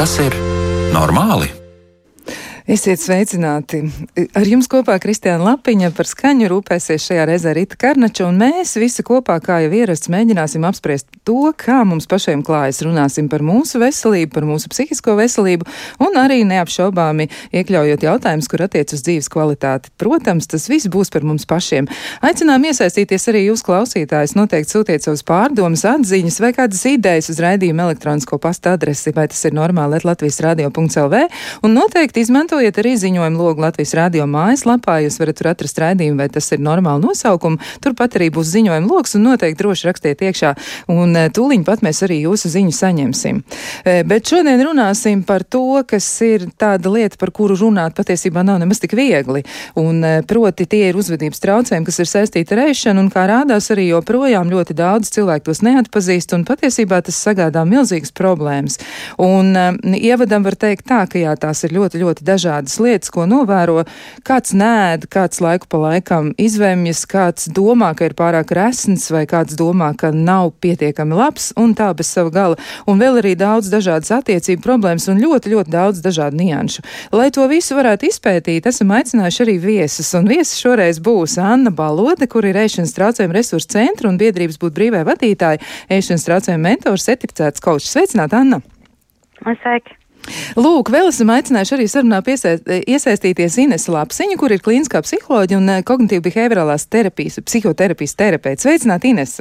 Vai tas ir normāli? Esiet sveicināti! Ar jums kopā Kristiāna Lapiņa par skaņu rūpēsies šajā reizē Rita Karnača, un mēs visi kopā, kā jau ierasts, mēģināsim apspriest to, kā mums pašiem klājas. Runāsim par mūsu veselību, par mūsu psihisko veselību, un arī neapšaubāmi iekļaujot jautājumus, kur attiec uz dzīves kvalitāti. Protams, tas viss būs par mums pašiem. Aicinām iesaistīties arī jūs klausītājus, noteikti sūtiet savus pārdomas, atziņas vai kādas idejas uz raidījumu elektronisko pasta adresi, vai tas ir normāli Latvijas radio.lv, un noteikti izmantot Izmantojiet arī ziņojumu logu Latvijas radio mājaslapā. Jūs varat tur atrast raidījumu, vai tas ir normāli nosaukumu. Turpat arī būs ziņojuma logs un noteikti droši rakstiet iekšā. Un eh, tūliņ pat mēs arī jūsu ziņu saņemsim. Eh, bet šodien runāsim par to, kas ir tāda lieta, par kuru runāt patiesībā nav nemaz tik viegli. Un eh, proti tie ir uzvedības traucējumi, kas ir saistīti ar ēšanu, un kā rādās arī joprojām ļoti daudz cilvēku tos neatpazīst, un patiesībā tas sagādā milzīgas problēmas. Un ievadam var teikt tā, ka jā, tās ir ļoti, ļoti dažādas dažādas lietas, ko novēro. Kāds nēd, kāds laiku pa laikam izvēmjas, kāds domā, ka ir pārāk resns, vai kāds domā, ka nav pietiekami labs, un tā bez sava gala. Un vēl arī daudz dažādas attiecību problēmas un ļoti, ļoti daudz dažādu nianšu. Lai to visu varētu izpētīt, esam aicinājuši arī viesus, un viesis šoreiz būs Anna Balode, kur ir ēšanas traucējumu resursu centra un biedrības būt brīvai vadītāja, ēšanas traucējumu mentors, certificēts kaučs. Sveicināta, Anna! Sveiki! Lūk, vēl esam aicinājuši arī sarunā piesaist, iesaistīties Ines Lapsiņu, kur ir klīniskā psiholoģija un eh, kognitīva behaviorālās terapijas, psihoterapijas terapeits. Sveicināt, Ines!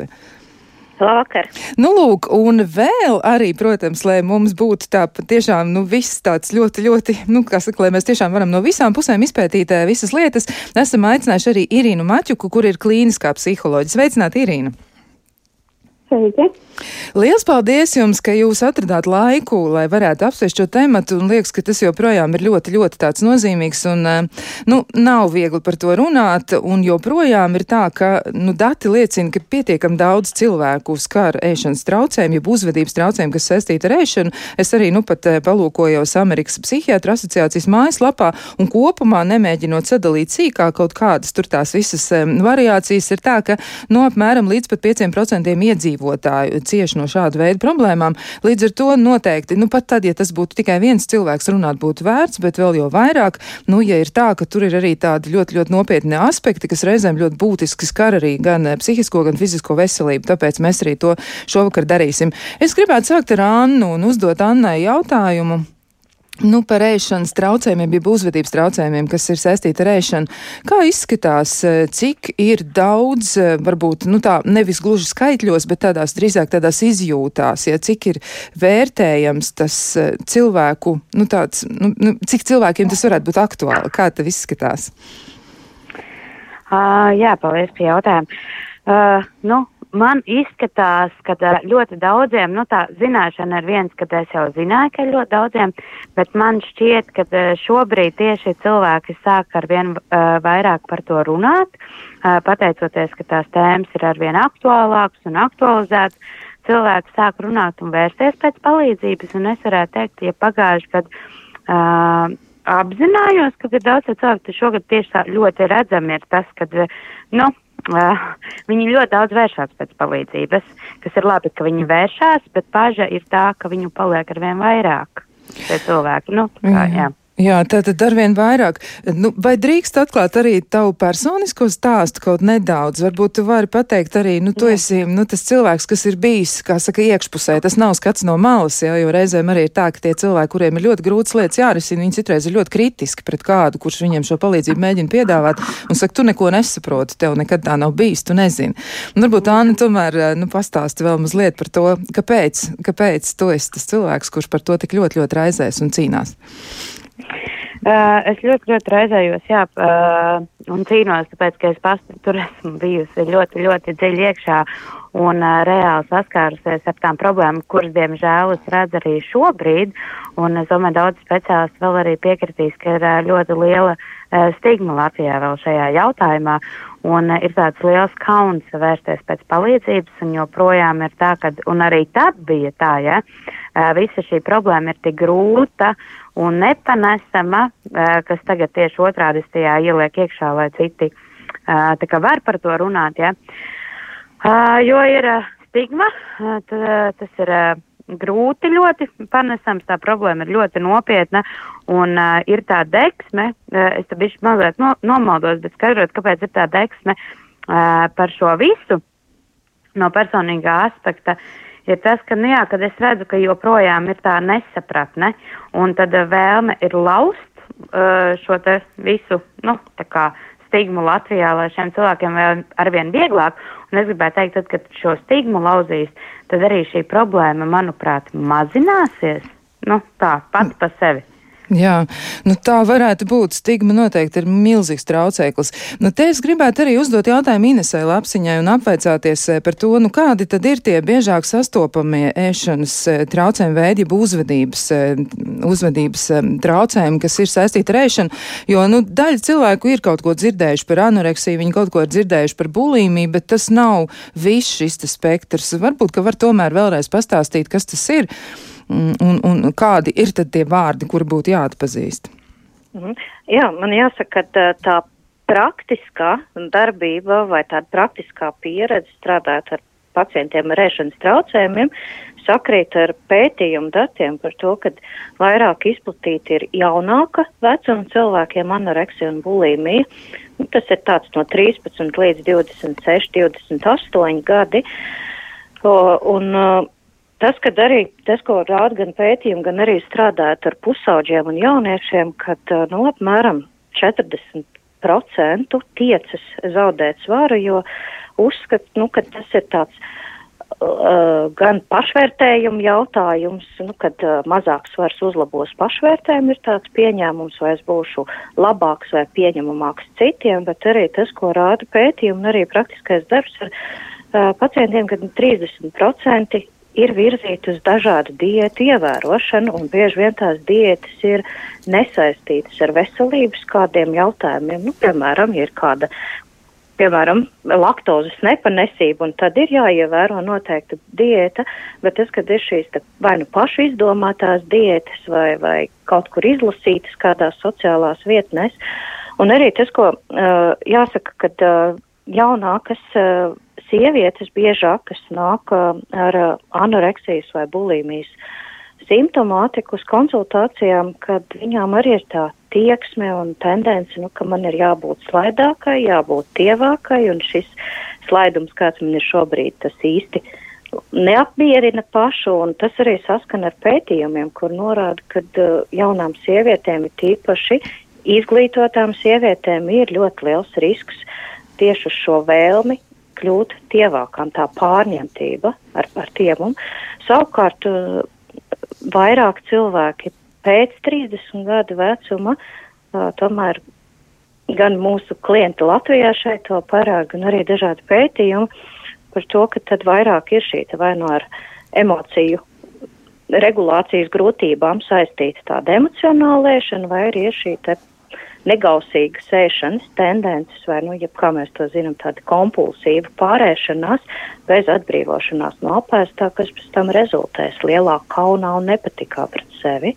Labvakar. Nu, lūk, un vēl arī, protams, lai mums būtu tā tiešām, nu, viss tāds ļoti, ļoti, nu, kā saka, lai mēs tiešām varam no visām pusēm izpētīt eh, visas lietas, esam aicinājuši arī Irīnu Maķuku, kur ir klīniskā psiholoģija. Sveicināt, Irīna! Sveiki! Lielas paldies jums, ka jūs atradāt laiku, lai varētu apspriest šo tematu, un liekas, ka tas joprojām ir ļoti, ļoti tāds nozīmīgs, un, eh, nu, nav viegli par to runāt, un joprojām ir tā, ka, nu, dati liecina, ka pietiekam daudz cilvēku skar ēšanas traucējumu, jeb uzvedības traucējumu, kas saistīta ar ēšanu. Es arī, nu, pat eh, palūkojos Amerikas psihiatra asociācijas mājaslapā, un kopumā nemēģinot sadalīt sīkāk kaut kādas tur tās visas um, variācijas, ir tā, ka, nu, apmēram līdz pat 5% iedzīvotāju cieši no šāda veida problēmām. Līdz ar to noteikti, nu pat tad, ja tas būtu tikai viens cilvēks runāt, būtu vērts, bet vēl jau vairāk, nu, ja ir tā, ka tur ir arī tādi ļoti, ļoti nopietni aspekti, kas reizēm ļoti būtiski skar arī gan eh, psihisko, gan fizisko veselību, tāpēc mēs arī to šovakar darīsim. Es gribētu sākt ar Annu un uzdot Annai jautājumu. Nu, par ēšanas traucējumiem, jeb uzvedības traucējumiem, kas ir saistīti ar ēšanu. Kā izskatās, eh, cik ir daudz, eh, varbūt, nu tā, nevis gluži skaitļos, bet tādās drīzāk tādās izjūtās, ja cik ir vērtējams tas eh, cilvēku, nu tāds, nu, nu, cik cilvēkiem tas varētu būt aktuāli? Kā tas izskatās? Uh, jā, paldies par jautājumu. Uh, nu, man izskatās, ka ļoti daudziem, nu tā zināšana ir viens, ka es jau zināju, ka ļoti daudziem, bet man šķiet, ka šobrīd tieši cilvēki sāk ar vien vairāk par to runāt, pateicoties, ka tās tēmas ir arvien aktuālākas un aktualizētas. Cilvēki sāk runāt un vērsties pēc palīdzības, un es varētu teikt, ja pagājuši gadu uh, apzinājos, ka ir daudz cilvēku, tad šogad tieši tā ļoti redzami ir tas, ka, nu, Uh, viņi ļoti daudz vēršas pēc palīdzības, kas ir labi, ka viņi vēršas, bet paža ir tā, ka viņu paliek ar vien vairāk. Cilvēki, nu, kā, jā. Jā, tātad arvien vairāk. Nu, vai drīkst atklāt arī tavu personisko stāstu kaut nedaudz? Varbūt tu vari pateikt arī, nu, tu jā. esi nu, tas cilvēks, kas ir bijis, kā saka, iekšpusē. Tas nav skats no malas, jā, jo reizēm arī ir tā, ka tie cilvēki, kuriem ir ļoti grūtas lietas jārisina, viņi citreiz ir ļoti kritiski pret kādu, kurš viņiem šo palīdzību mēģina piedāvāt un saka, tu neko nesaproti, tev nekad tā nav bijis, tu nezini. Un varbūt Anna tomēr, nu, pastāsti vēl mazliet par to, kāpēc, kāpēc tu esi tas cilvēks, kurš par to tik ļoti, ļoti raizēs un cīnās. Uh, es ļoti, ļoti raizējos, jā, uh, un cīnos, tāpēc, ka es pats tur esmu bijusi ļoti, ļoti dziļi iekšā un uh, reāli saskārusies ar tām problēmām, kuras, diemžēl, es redzu arī šobrīd. Un es domāju, daudz speciālistu vēl arī piekritīs, ka ir uh, ļoti liela uh, stigma Latvijā vēl šajā jautājumā. Un uh, ir tāds liels kauns vērsties pēc palīdzības, un joprojām ir tā, ka, arī tad bija tā, ja, uh, visa šī problēma ir tik grūta un nepanesama, kas tagad tieši otrādi tajā ieliek iekšā, lai citi kā var par to runāt, ja. Jo ir stigma, tas ir grūti ļoti panesams, tā problēma ir ļoti nopietna un uh, ir tā deksme, uh, es te bišķi mazliet no, nomaldos, bet skaidrot, kāpēc ir tā deksme uh, par šo visu no personīgā aspekta. Ir tas, ka, nu jā, kad es redzu, ka joprojām ir tā nesapratne, un tad vēlme ir laust uh, šo te visu, nu, tā kā stigmu Latvijā, lai šiem cilvēkiem vēl arvien vieglāk. Un es gribēju teikt, tad, kad šo stigmu lauzīs, tad arī šī problēma, manuprāt, mazināsies. Nu, tā, pati pa sevi. Jā, nu tā varētu būt. Stigma noteikti ir milzīgs traucēklis. Nu, te es gribētu arī uzdot jautājumu Inesai Lapsiņai un apvaicāties eh, par to, nu kādi tad ir tie biežāk sastopamie ēšanas eh, traucējumi veidi, jeb uzvedības, eh, uzvedības traucējumi, kas ir saistīti ar ēšanu. Jo, nu, daļa cilvēku ir kaut ko dzirdējuši par anoreksiju, viņi kaut ko ir dzirdējuši par bulīmiju, bet tas nav viss šis spektrs. Varbūt, ka var tomēr vēlreiz pastāstīt, kas tas ir. Mm, un, un kādi ir tad tie vārdi, kuri būtu jāatpazīst? Mhm. Jā, man jāsaka, ka tā praktiskā darbība vai tāda praktiskā pieredze strādāt ar pacientiem ar ēšanas traucējumiem sakrīt ar pētījumu datiem par to, ka vairāk izplatīti ir jaunāka vecuma cilvēkiem anoreksija un bulīmija. Nu, tas ir tāds no 13 līdz 26, 28 gadi. O, un, Tas, kad arī tas, ko rāda gan pētījumi, gan arī strādājot ar pusauģiem un jauniešiem, kad nu, apmēram 40% tiecas zaudēt svaru, jo uzskat, nu, ka tas ir tāds uh, gan pašvērtējuma jautājums, nu, kad uh, mazāks svars uzlabos pašvērtējumu, ir tāds pieņēmums, vai es būšu labāks vai pieņemamāks citiem, bet arī tas, ko rāda pētījumi un arī praktiskais darbs ar uh, pacientiem, kad 30% ir virzīti uz dažādu diētu ievērošanu, un bieži vien tās diētas ir nesaistītas ar veselības kādiem jautājumiem. Nu, piemēram, ir kāda, piemēram, laktozes nepanesība, un tad ir jāievēro noteikta diēta, bet tas, kad ir šīs te, vai nu pašu izdomātās diētas, vai, vai kaut kur izlasītas kādās sociālās vietnēs, un arī tas, ko uh, jāsaka, kad uh, jaunākas uh, sievietes biežāk, kas nāk ar anoreksijas vai bulīmijas simptomātiku uz konsultācijām, kad viņām arī ir tā tieksme un tendence, nu, ka man ir jābūt slaidākai, jābūt tievākai, un šis slaidums, kāds man ir šobrīd, tas īsti neapmierina pašu, un tas arī saskana ar pētījumiem, kur norāda, ka uh, jaunām sievietēm ir tīpaši izglītotām sievietēm ir ļoti liels risks tieši uz šo vēlmi kļūt tievākām, tā pārņemtība ar, ar tiemumu. Savukārt uh, vairāk cilvēki pēc 30 gadu vecuma uh, tomēr gan mūsu klienti Latvijā šeit to parāda, gan arī dažādi pētījumi par to, ka tad vairāk ir šī vai no ar emociju regulācijas grūtībām saistīta tāda emocionālēšana, vai arī ir šī negausīgas ēšanas tendences, vai, nu, ja kā mēs to zinām, tāda kompulsīva pārēšanās bez atbrīvošanās no apēstā, kas pēc tam rezultēs lielā kaunā un nepatikā pret sevi.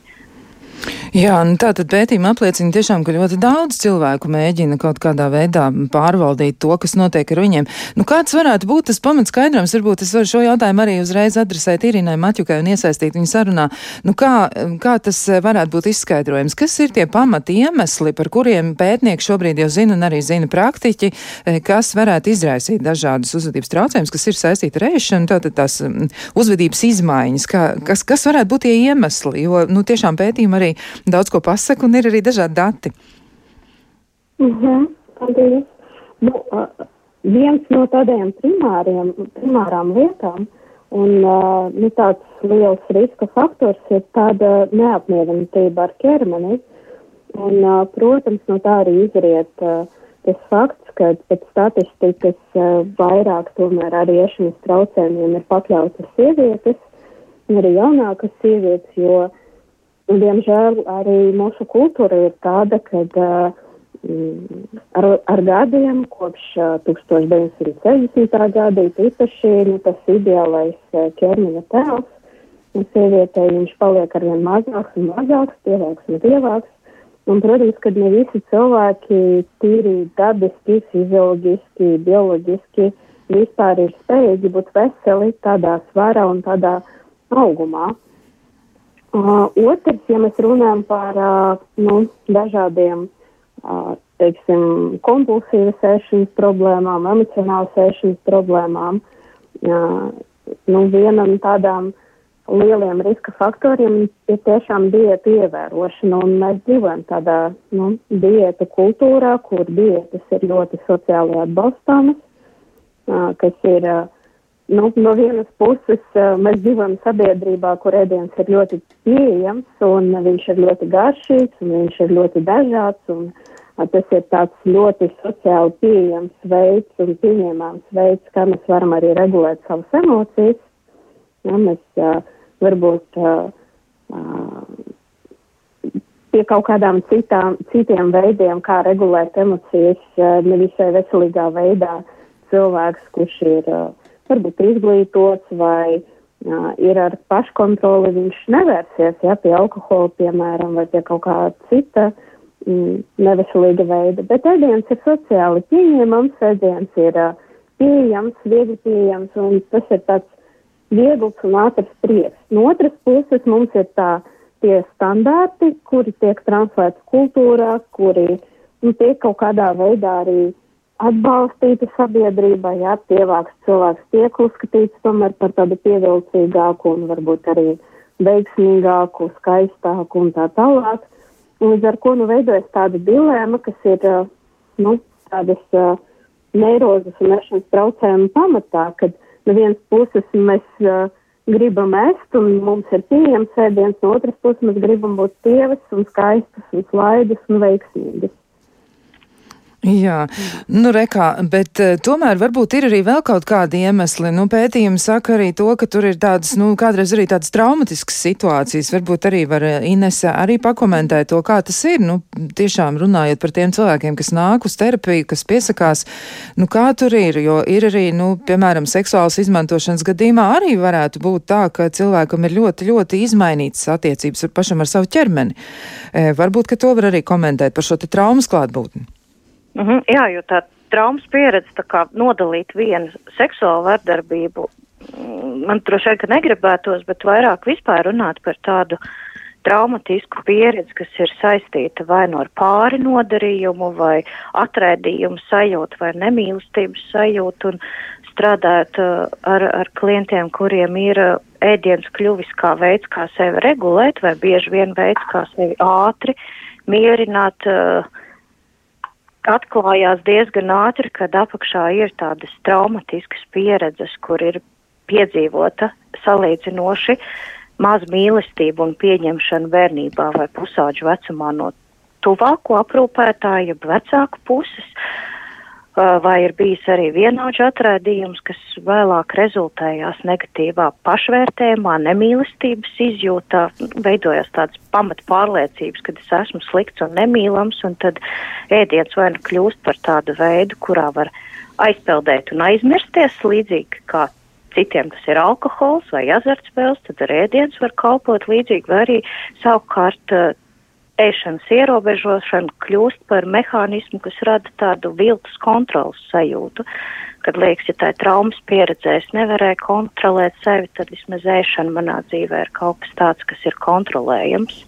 Jā, nu tā tad pētījuma apliecina tiešām, ka ļoti daudz cilvēku mēģina kaut kādā veidā pārvaldīt to, kas notiek ar viņiem. Nu, kāds varētu būt tas pamats skaidrums? Varbūt es varu šo jautājumu arī uzreiz adresēt Irinai Maķukai un iesaistīt viņu sarunā. Nu, kā, kā tas varētu būt izskaidrojums? Kas ir tie pamati iemesli, par kuriem pētnieki šobrīd jau zina un arī zina praktiķi, eh, kas varētu izraisīt dažādus uzvedības traucējumus, kas ir saistīti ar ēšanu, tātad tās mm, uzvedības izmaiņas, kā, kas, kas varētu būt tie iemesli, jo, nu, tiešām pētījumi arī daudz ko pasaka un ir arī dažādi dati. Mm -hmm, paldies. Nu, uh, viens no tādiem primāriem, primārām lietām un uh, nu, tāds liels riska faktors ir tāda neapmierinātība ar ķermeni. Un, uh, protams, no tā arī izriet uh, tas fakts, ka pēc statistikas uh, vairāk tomēr arī iešanas traucējumiem ir pakļautas sievietes, arī jaunākas sievietes, jo uh, diemžēl arī mūsu kultūra ir tāda, ka uh, ar, ar gadiem, kopš uh, 1960. gada, īpaši nu, tas ideālais ķermeņa tēls, un sievietei viņš paliek arvien mazāks un mazāks, tievāks un tievāks. Un, protams, ka ne visi cilvēki tīri dabiski, fizioloģiski, bioloģiski vispār ir spējīgi būt veseli tādā svarā un tādā augumā. Uh, otrs, ja mēs runājam par uh, nu, dažādiem uh, teiksim, kompulsīvas ēšanas problēmām, emocionālas ēšanas problēmām, uh, nu, viena no tādām lieliem riska faktoriem ir tiešām diētu ievērošana, un mēs dzīvojam tādā nu, diētu kultūrā, kur dietas ir ļoti sociāli atbalstāmas, uh, kas ir uh, nu, no vienas puses mēs dzīvojam sabiedrībā, kur ēdiens ir ļoti pieejams un viņš ir ļoti garšīgs un viņš ir ļoti dažāds un tas ir tāds ļoti sociāli pieejams veids un pieņemams veids, kā mēs varam arī regulēt savas emocijas. Ja, mēs varbūt pie kaut kādām citām, citiem veidiem, kā regulēt emocijas, nevisai veselīgā veidā cilvēks, kurš ir uh, varbūt izglītots vai uh, ir ar paškontroli, viņš nevērsies ja, pie alkohola, piemēram, vai pie kaut kā cita mm, neveselīga veida. Bet ēdiens ir sociāli pieņemams, ēdiens ir uh, pieejams, viegli pieejams, un tas ir tāds viegls un ātrs prieks. No otras puses mums ir tā tie standarti, kuri tiek transferēti kultūrā, kuri nu, tiek kaut kādā veidā arī atbalstīta sabiedrībā, jā, pievāks cilvēks tiek uzskatīts tomēr par tādu pievilcīgāku un varbūt arī veiksmīgāku, skaistāku un tā tālāk. Līdz ar ko nu veidojas tāda dilēma, kas ir, nu, tādas uh, neirozes un ešanas traucējuma pamatā, kad no vienas puses mēs uh, gribam ēst un mums ir pieejams ēdiens, no otras puses mēs gribam būt tievas un skaistas un slaidas un veiksmīgas. Jā, nu rekā, bet uh, tomēr varbūt ir arī vēl kaut kādi iemesli. Nu, pētījumi saka arī to, ka tur ir tādas, nu, kādreiz arī tādas traumatiskas situācijas. Varbūt arī var eh, Inese arī pakomentēt to, kā tas ir. Nu, tiešām runājot par tiem cilvēkiem, kas nāk uz terapiju, kas piesakās, nu, kā tur ir, jo ir arī, nu, piemēram, seksuālas izmantošanas gadījumā arī varētu būt tā, ka cilvēkam ir ļoti, ļoti izmainītas attiecības ar pašam ar savu ķermeni. E, varbūt, ka to var arī komentēt par šo te traumas klātbūtni. Mm -hmm, jā, jo tā traumas pieredze tā kā nodalīt vienu seksuālu vardarbību, mm, man droši vien, ka negribētos, bet vairāk vispār runāt par tādu traumatisku pieredzi, kas ir saistīta vai no nu ar pāri nodarījumu, vai atraidījumu sajūtu, vai nemīlestības sajūtu, un strādāt uh, ar, ar klientiem, kuriem ir uh, ēdiens kļuvis kā veids, kā sevi regulēt, vai bieži vien veids, kā sevi ātri mierināt, uh, atklājās diezgan ātri, kad apakšā ir tādas traumatiskas pieredzes, kur ir piedzīvota salīdzinoši maz mīlestība un pieņemšana bērnībā vai pusauģu vecumā no tuvāko aprūpētāju, vecāku puses. Vai ir bijis arī vienaudžu atraidījums, kas vēlāk rezultējās negatīvā pašvērtējumā, nemīlestības izjūtā, veidojas tādas pamat pārliecības, ka es esmu slikts un nemīlams, un tad ēdiens vai nu kļūst par tādu veidu, kurā var aizpeldēt un aizmirsties, līdzīgi kā citiem tas ir alkohols vai azartspēles, tad ar ēdiens var kalpot līdzīgi, vai arī savukārt ēšanas ierobežošana kļūst par mehānismu, kas rada tādu viltus kontrolas sajūtu. Kad liekas, ja tā ir traumas pieredzē, es nevarēju kontrolēt sevi, tad vismaz ēšana manā dzīvē ir kaut kas tāds, kas ir kontrolējams.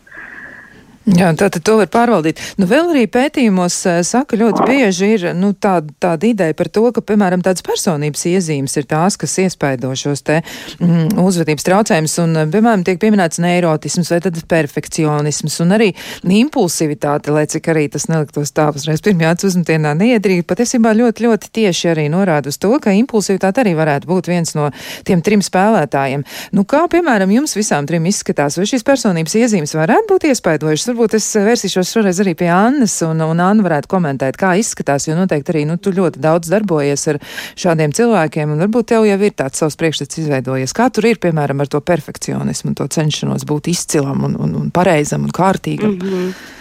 Jā, tātad to var pārvaldīt. Nu, vēl arī pētījumos uh, saka, ļoti bieži ir nu, tāda, tāda ideja par to, ka, piemēram, tādas personības iezīmes ir tās, kas iespaido šos te mm, uzvedības traucējumus, un, eh, piemēram, tiek pieminēts neirotisms vai tad perfekcionisms un arī impulsivitāte, lai cik arī tas neliktos tā uzreiz pirmajā uzmetienā neiedrīgi, patiesībā ļoti, ļoti tieši arī norāda uz to, ka impulsivitāte arī varētu būt viens no tiem trim spēlētājiem. Nu, kā, piemēram, jums visām trim izskatās, vai šīs personības iezīmes varētu būt iespaidojušas? Varbūt es vērsīšos šoreiz arī pie Annas, un, un Anna varētu komentēt, kā izskatās, jo noteikti arī nu, tu ļoti daudz darbojies ar šādiem cilvēkiem, un varbūt tev jau ir tāds savs priekšstats izveidojies. Kā tur ir, piemēram, ar to perfekcionismu un to cenšanos būt izcilam un, un, un pareizam un kārtīgam? Mm -hmm.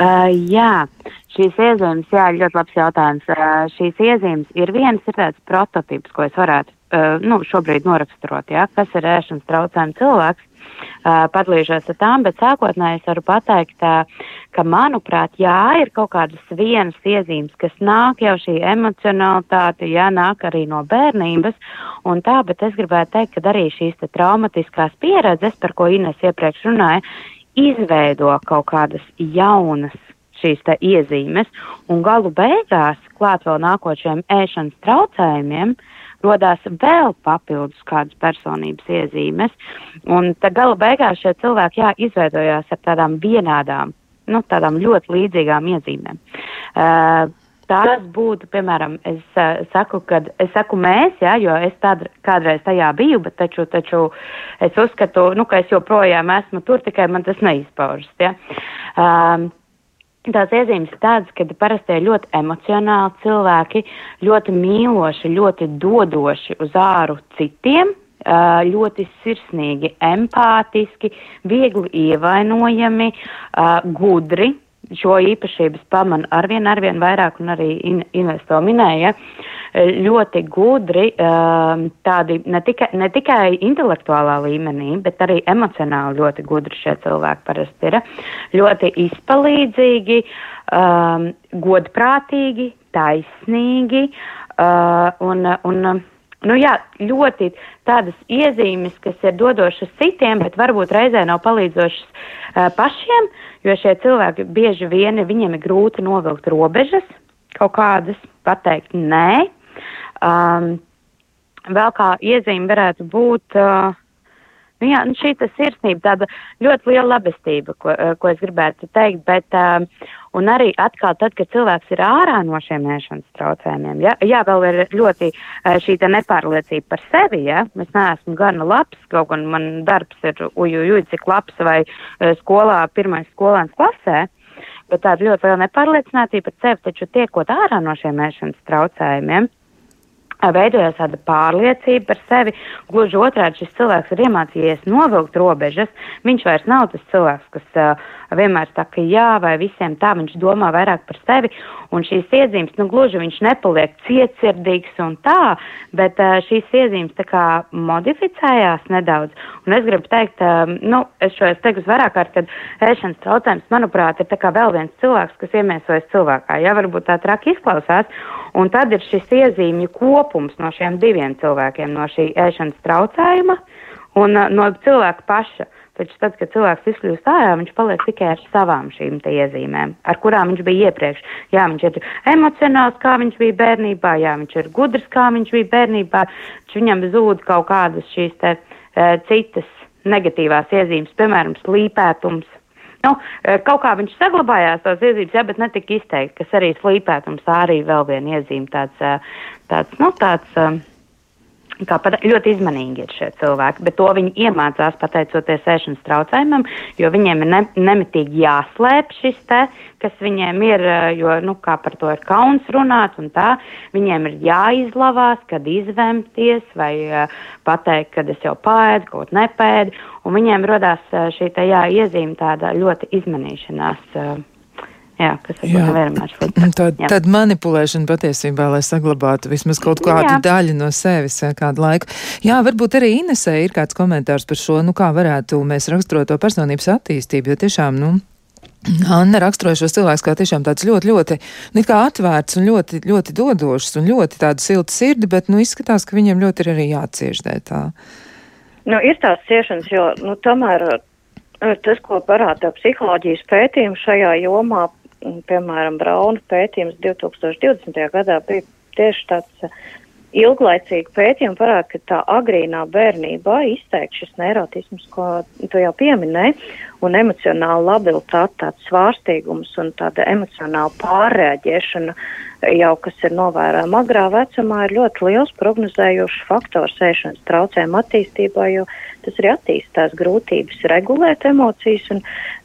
Uh, jā, šīs iezīmes, jā, ļoti labs jautājums. Uh, šīs iezīmes ir viens, ir tāds prototyps, ko es varētu uh, nu, šobrīd noraksturot, ja, kas ir ēšanas traucējumi cilvēks. Uh, padalīšos ar tām, bet sākotnēji es varu pateikt, uh, ka, manuprāt, jā, ir kaut kādas vienas iezīmes, kas nāk jau šī emocionalitāte, jā, nāk arī no bērnības, un tā, bet es gribētu teikt, ka arī šīs traumatiskās pieredzes, par ko Ines iepriekš runāja, izveido kaut kādas jaunas šīs iezīmes, un galu beigās, klāt vēl nākot šiem ēšanas traucējumiem, rodās vēl papildus kādas personības iezīmes, un tad galu beigās šie cilvēki, jā, izveidojās ar tādām vienādām, nu, tādām ļoti līdzīgām iezīmēm. Uh, tas būtu, piemēram, es uh, saku, kad es saku mēs, jā, jo es tād, kādreiz tajā biju, bet taču, taču es uzskatu, nu, ka es joprojām esmu tur, tikai man tas neizpaužas, jā. Um, Tās iezīmes tādas, ka parasti ir ļoti emocionāli cilvēki, ļoti mīloši, ļoti dodoši uz āru citiem, ļoti sirsnīgi, empātiski, viegli ievainojami, gudri, šo īpašības pamanu arvien, arvien vairāk, un arī in, investo minēja, ļoti gudri, um, tādi ne tikai, ne tikai intelektuālā līmenī, bet arī emocionāli ļoti gudri šie cilvēki parasti ir. Ļoti izpalīdzīgi, godprātīgi, taisnīgi un, un nu jā, ļoti tādas iezīmes, kas ir dodošas citiem, bet varbūt reizē nav palīdzošas uh, pašiem, jo šie cilvēki bieži vien viņiem ir grūti novilkt robežas, kaut kādas pateikt nē. Um, vēl kā iezīme varētu būt. Uh, Nu jā, nu šī sirsnība, tāda ļoti liela labestība, ko, eh, ko es gribētu teikt, bet, uh, un arī atkal tad, kad cilvēks ir ārā no šiem ēšanas traucējumiem, jā, jā vēl ir ļoti uh, šī nepārliecība par sevi, jā, es neesmu gana labs, kaut gan man darbs ir ujujuj, cik labs vai uh, skolā, pirmais skolēns klasē, bet tāda ļoti liela nepārliecinātība par sevi, taču tiekot ārā no šiem ēšanas traucējumiem veidojās tāda pārliecība par sevi. Gluži otrādi šis cilvēks ir iemācījies novilkt robežas. Viņš vairs nav tas cilvēks, kas uh, vienmēr saka jā vai visiem tā, viņš domā vairāk par sevi. Un šīs iezīmes, nu gluži viņš nepaliek cietsirdīgs un tā, bet uh, šīs iezīmes tā kā modificējās nedaudz. Un es gribu teikt, uh, nu, es šo es teiktu vairāk kārt, ka ēšanas traucējums, manuprāt, ir tā kā vēl viens cilvēks, kas iemiesojas cilvēkā. Jā, varbūt tā traki izklausās. Un tad ir šis iezīmju kopums no šiem diviem cilvēkiem, no šī ēšanas traucējuma un uh, no cilvēka paša. Taču tad, kad cilvēks izkļūst ārā, viņš paliek tikai ar savām šīm iezīmēm, ar kurām viņš bija iepriekš. Jā, viņš ir emocionāls, kā viņš bija bērnībā, jā, viņš ir gudrs, kā viņš bija bērnībā, taču viņam zūd kaut kādas šīs te, e, citas negatīvās iezīmes, piemēram, slīpētums, Nu, eh, kaut kā viņš saglabājās tās iezīmes, jā, bet netika izteikti, kas arī slīpētums arī vēl viena iezīme tāds, eh, tāds, nu, tāds eh, kā pat ļoti izmanīgi ir šie cilvēki, bet to viņi iemācās pateicoties ēšanas traucējumam, jo viņiem ir ne, nemitīgi jāslēp šis te, kas viņiem ir, jo, nu, kā par to ir kauns runāt un tā, viņiem ir jāizlavās, kad izvemties vai uh, pateikt, kad es jau pēdu, kaut nepēdu, un viņiem rodās šī tā jā, iezīme tāda ļoti izmanīšanās. Jā, kas ir vienmēr slikti. Tad, tad manipulēšana patiesībā, lai saglabātu vismaz kaut kādu jā. daļu no sevis kādu laiku. Jā, varbūt arī Inesē ir kāds komentārs par šo, nu kā varētu mēs raksturot to personības attīstību, jo tiešām, nu. Anna raksturoja šos cilvēkus kā tiešām tāds ļoti, ļoti, nu, atvērts un ļoti, ļoti dodošs un ļoti tādu siltu sirdi, bet, nu, izskatās, ka viņiem ļoti ir arī jācieš dēļ tā. Nu, ir tās ciešanas, jo, nu, tomēr tas, ko parāda psiholoģijas pētījums šajā jomā, piemēram, Brauna pētījums 2020. gadā bija tieši tāds uh, ilglaicīgi pētījumi parāda, ka tā agrīnā bērnībā izteikti šis neirotisms, ko tu jau pieminēji, un emocionāla labilitāte, tāds svārstīgums un tāda emocionāla pārreaģēšana jau, kas ir novērojama agrā vecumā, ir ļoti liels prognozējošs faktors ēšanas traucējuma attīstībā, jo tas arī attīstās grūtības regulēt emocijas,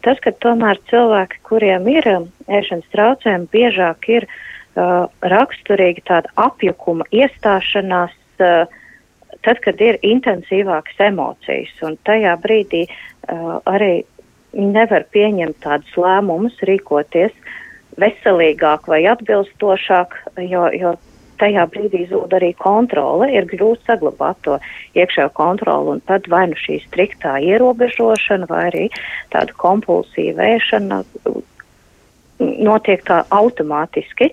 tas, ka tomēr cilvēki, kuriem ir um, ēšanas traucējumi, biežāk ir uh, raksturīga tāda apjukuma iestāšanās, uh, tad, kad ir intensīvākas emocijas, un tajā brīdī uh, arī nevar pieņemt tādus lēmumus, rīkoties veselīgāk vai atbilstošāk, jo, jo tajā brīdī zūd arī kontrole, ir grūti saglabāt to iekšējo kontroli, un tad vai nu šī striktā ierobežošana, vai arī tāda kompulsīva ēšana notiek tā automātiski.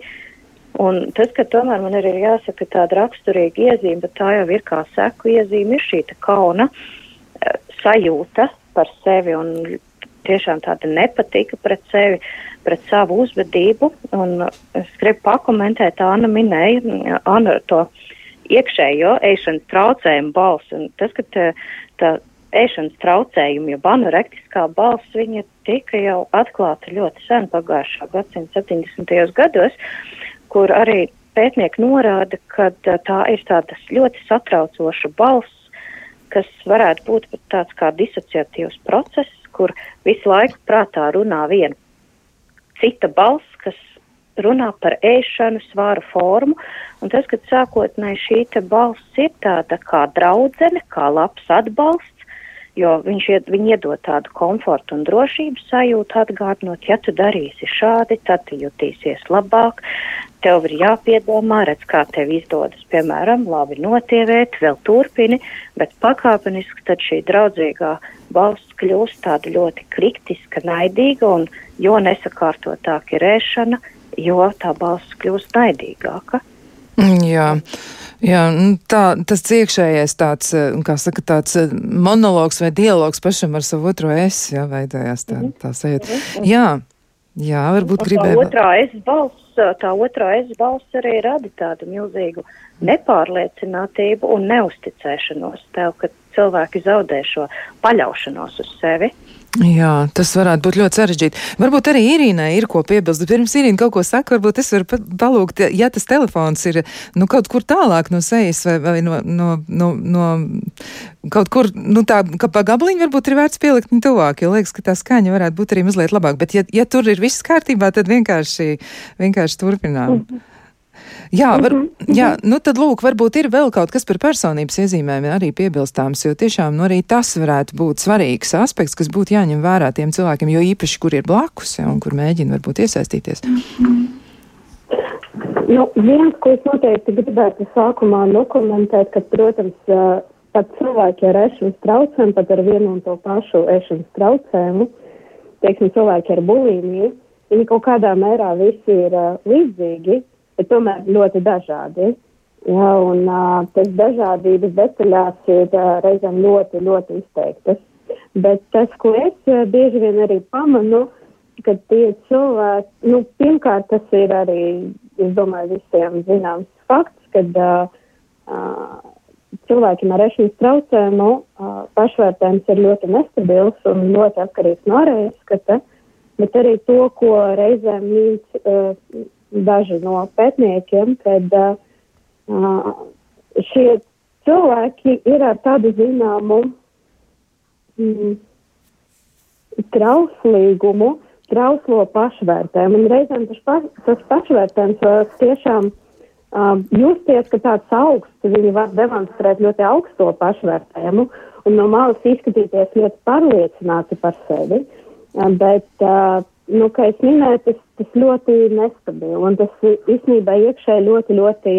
Un tas, ka tomēr man ir jāsaka tāda raksturīga iezīme, bet tā jau ir kā seku iezīme, ir šī kauna uh, sajūta par sevi un tiešām tāda nepatika pret sevi, pret savu uzvedību. Un es gribu pakomentēt, Anna minēja, Anna to iekšējo ēšanas traucējumu balsi. Un tas, ka tā, tā ēšanas traucējumi, jo anorektiskā balss, viņa tika jau atklāta ļoti sen pagājušā gadsimta 70. gados, kur arī pētnieki norāda, ka tā ir tāda ļoti satraucoša balss, kas varētu būt pat tāds kā disociatīvs process, kur visu laiku prātā runā viena cita balss, kas runā par ēšanu, svāru formu, un tas, kad sākotnēji šī te balss ir tāda kā draudzene, kā labs atbalsts, jo viņš ied, viņi iedod tādu komfortu un drošības sajūtu atgādinot, ja tu darīsi šādi, tad tu jutīsies labāk, tev ir jāpiedomā, redz, kā tev izdodas, piemēram, labi notievēt, vēl turpini, bet pakāpeniski tad šī draudzīgā balsts kļūst tāda ļoti kritiska, naidīga, un jo nesakārtotāk ir ēšana, jo tā balsts kļūst naidīgāka. Jā. Jā, nu, tā, tas iekšējais tāds, eh, kā saka, tāds eh, monologs vai dialogs pašam ar savu otro es, jā, veidojās tā, tā sajūta. Mhm, mhm. Jā, jā, varbūt gribēju. Otrā es balss, tā otrā es balss arī rada tādu milzīgu nepārliecinātību un neusticēšanos tev, ka cilvēki zaudē šo paļaušanos uz sevi. Jā, tas varētu būt ļoti sarežģīti. Varbūt arī Irīnai ir ko piebilst. Pirms Irīna kaut ko saka, varbūt es varu palūgt, ja tas telefons ir nu, kaut kur tālāk no sejas vai, vai no, no, no, no kaut kur, nu tā, ka pa gabaliņu varbūt ir vērts pielikt viņu tuvāk, jo liekas, ka tā skaņa varētu būt arī mazliet labāk. Bet ja, ja tur ir viss kārtībā, tad vienkārši, vienkārši turpinām. Mm -hmm. Jā, var. Jā, nu tad lūk, varbūt ir vēl kaut kas par personības iezīmēm arī piebilstāms, jo tiešām nu, arī tas varētu būt svarīgs aspekts, kas būtu jāņem vērā tiem cilvēkiem, jo īpaši, kur ir blakus ja, un kur mēģina varbūt iesaistīties. Nu, viens, ko es noteikti gribētu sākumā dokumentēt, ka, protams, pat cilvēki ar ēšanas traucējumu, pat ar vienu un to pašu ēšanas traucējumu, teiksim, cilvēki ar bulīmiju, viņi kaut kādā mērā visi ir uh, līdzīgi, bet tomēr ļoti dažādi. Ja, un uh, tas dažādības detaļās ir uh, reizēm ļoti, ļoti izteiktas. Bet tas, ko es uh, bieži vien arī pamanu, ka tie cilvēki, nu, pirmkārt, tas ir arī, es domāju, visiem zināms fakts, kad uh, uh, cilvēkiem ar ēšanas traucējumu uh, pašvērtējums ir ļoti nestabils un ļoti atkarīgs no ārējas skata, bet arī to, ko reizēm mīts uh, daži no pētniekiem, kad uh, šie cilvēki ir ar tādu zināmu mm, trauslīgumu, trauslo pašvērtējumu. Un reizēm tas, paš, tas pašvērtējums var tiešām uh, justies, ka tāds augsts, viņi var demonstrēt ļoti augsto pašvērtējumu un no malas izskatīties ļoti pārliecināti par sevi. Bet uh, nu, kā es minēju, tas, tas ļoti nestabili un tas īstenībā iekšēji ļoti, ļoti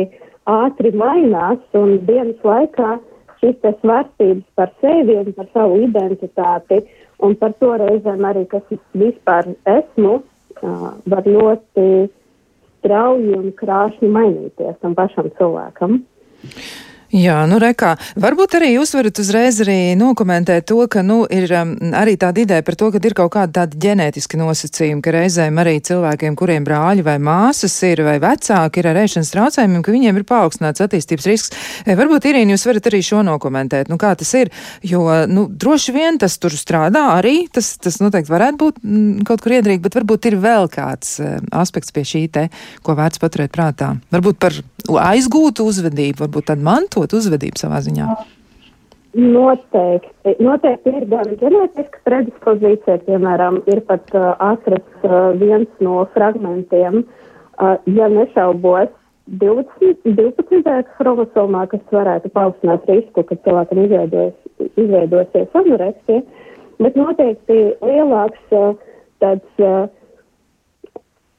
ātri mainās un dienas laikā šīs te svārstības par sevi un par savu identitāti un par to reizēm arī, kas es vispār esmu, uh, var ļoti strauji un krāšņi mainīties tam pašam cilvēkam. Jā, nu rekā. Varbūt arī jūs varat uzreiz arī nokomentēt to, ka, nu, ir um, arī tāda ideja par to, ka ir kaut kāda tāda ģenētiska nosacījuma, ka reizēm arī cilvēkiem, kuriem brāļi vai māsas ir vai vecāki ir ar ēšanas traucējumiem, ka viņiem ir paaugstināts attīstības risks. E, varbūt, Irīna, jūs varat arī šo nokomentēt, nu, kā tas ir, jo, nu, droši vien tas tur strādā arī, tas, tas noteikti varētu būt m, mm, kaut kur iedrīgi, bet varbūt ir vēl kāds uh, aspekts pie šī te, ko vērts paturēt prātā. Varbūt par aizgūtu uzvedību, varbūt tādu mantotu uzvedību savā ziņā? Noteikti. Noteikti ir gan ģenētiska predispozīcija, piemēram, ir pat uh, atrasts uh, viens no fragmentiem, uh, ja nešaubos, 12, 12. chromosomā, kas varētu paaugstināt risku, ka cilvēkam izveidos, izveidosies anoreksija, bet noteikti lielāks uh, tāds uh,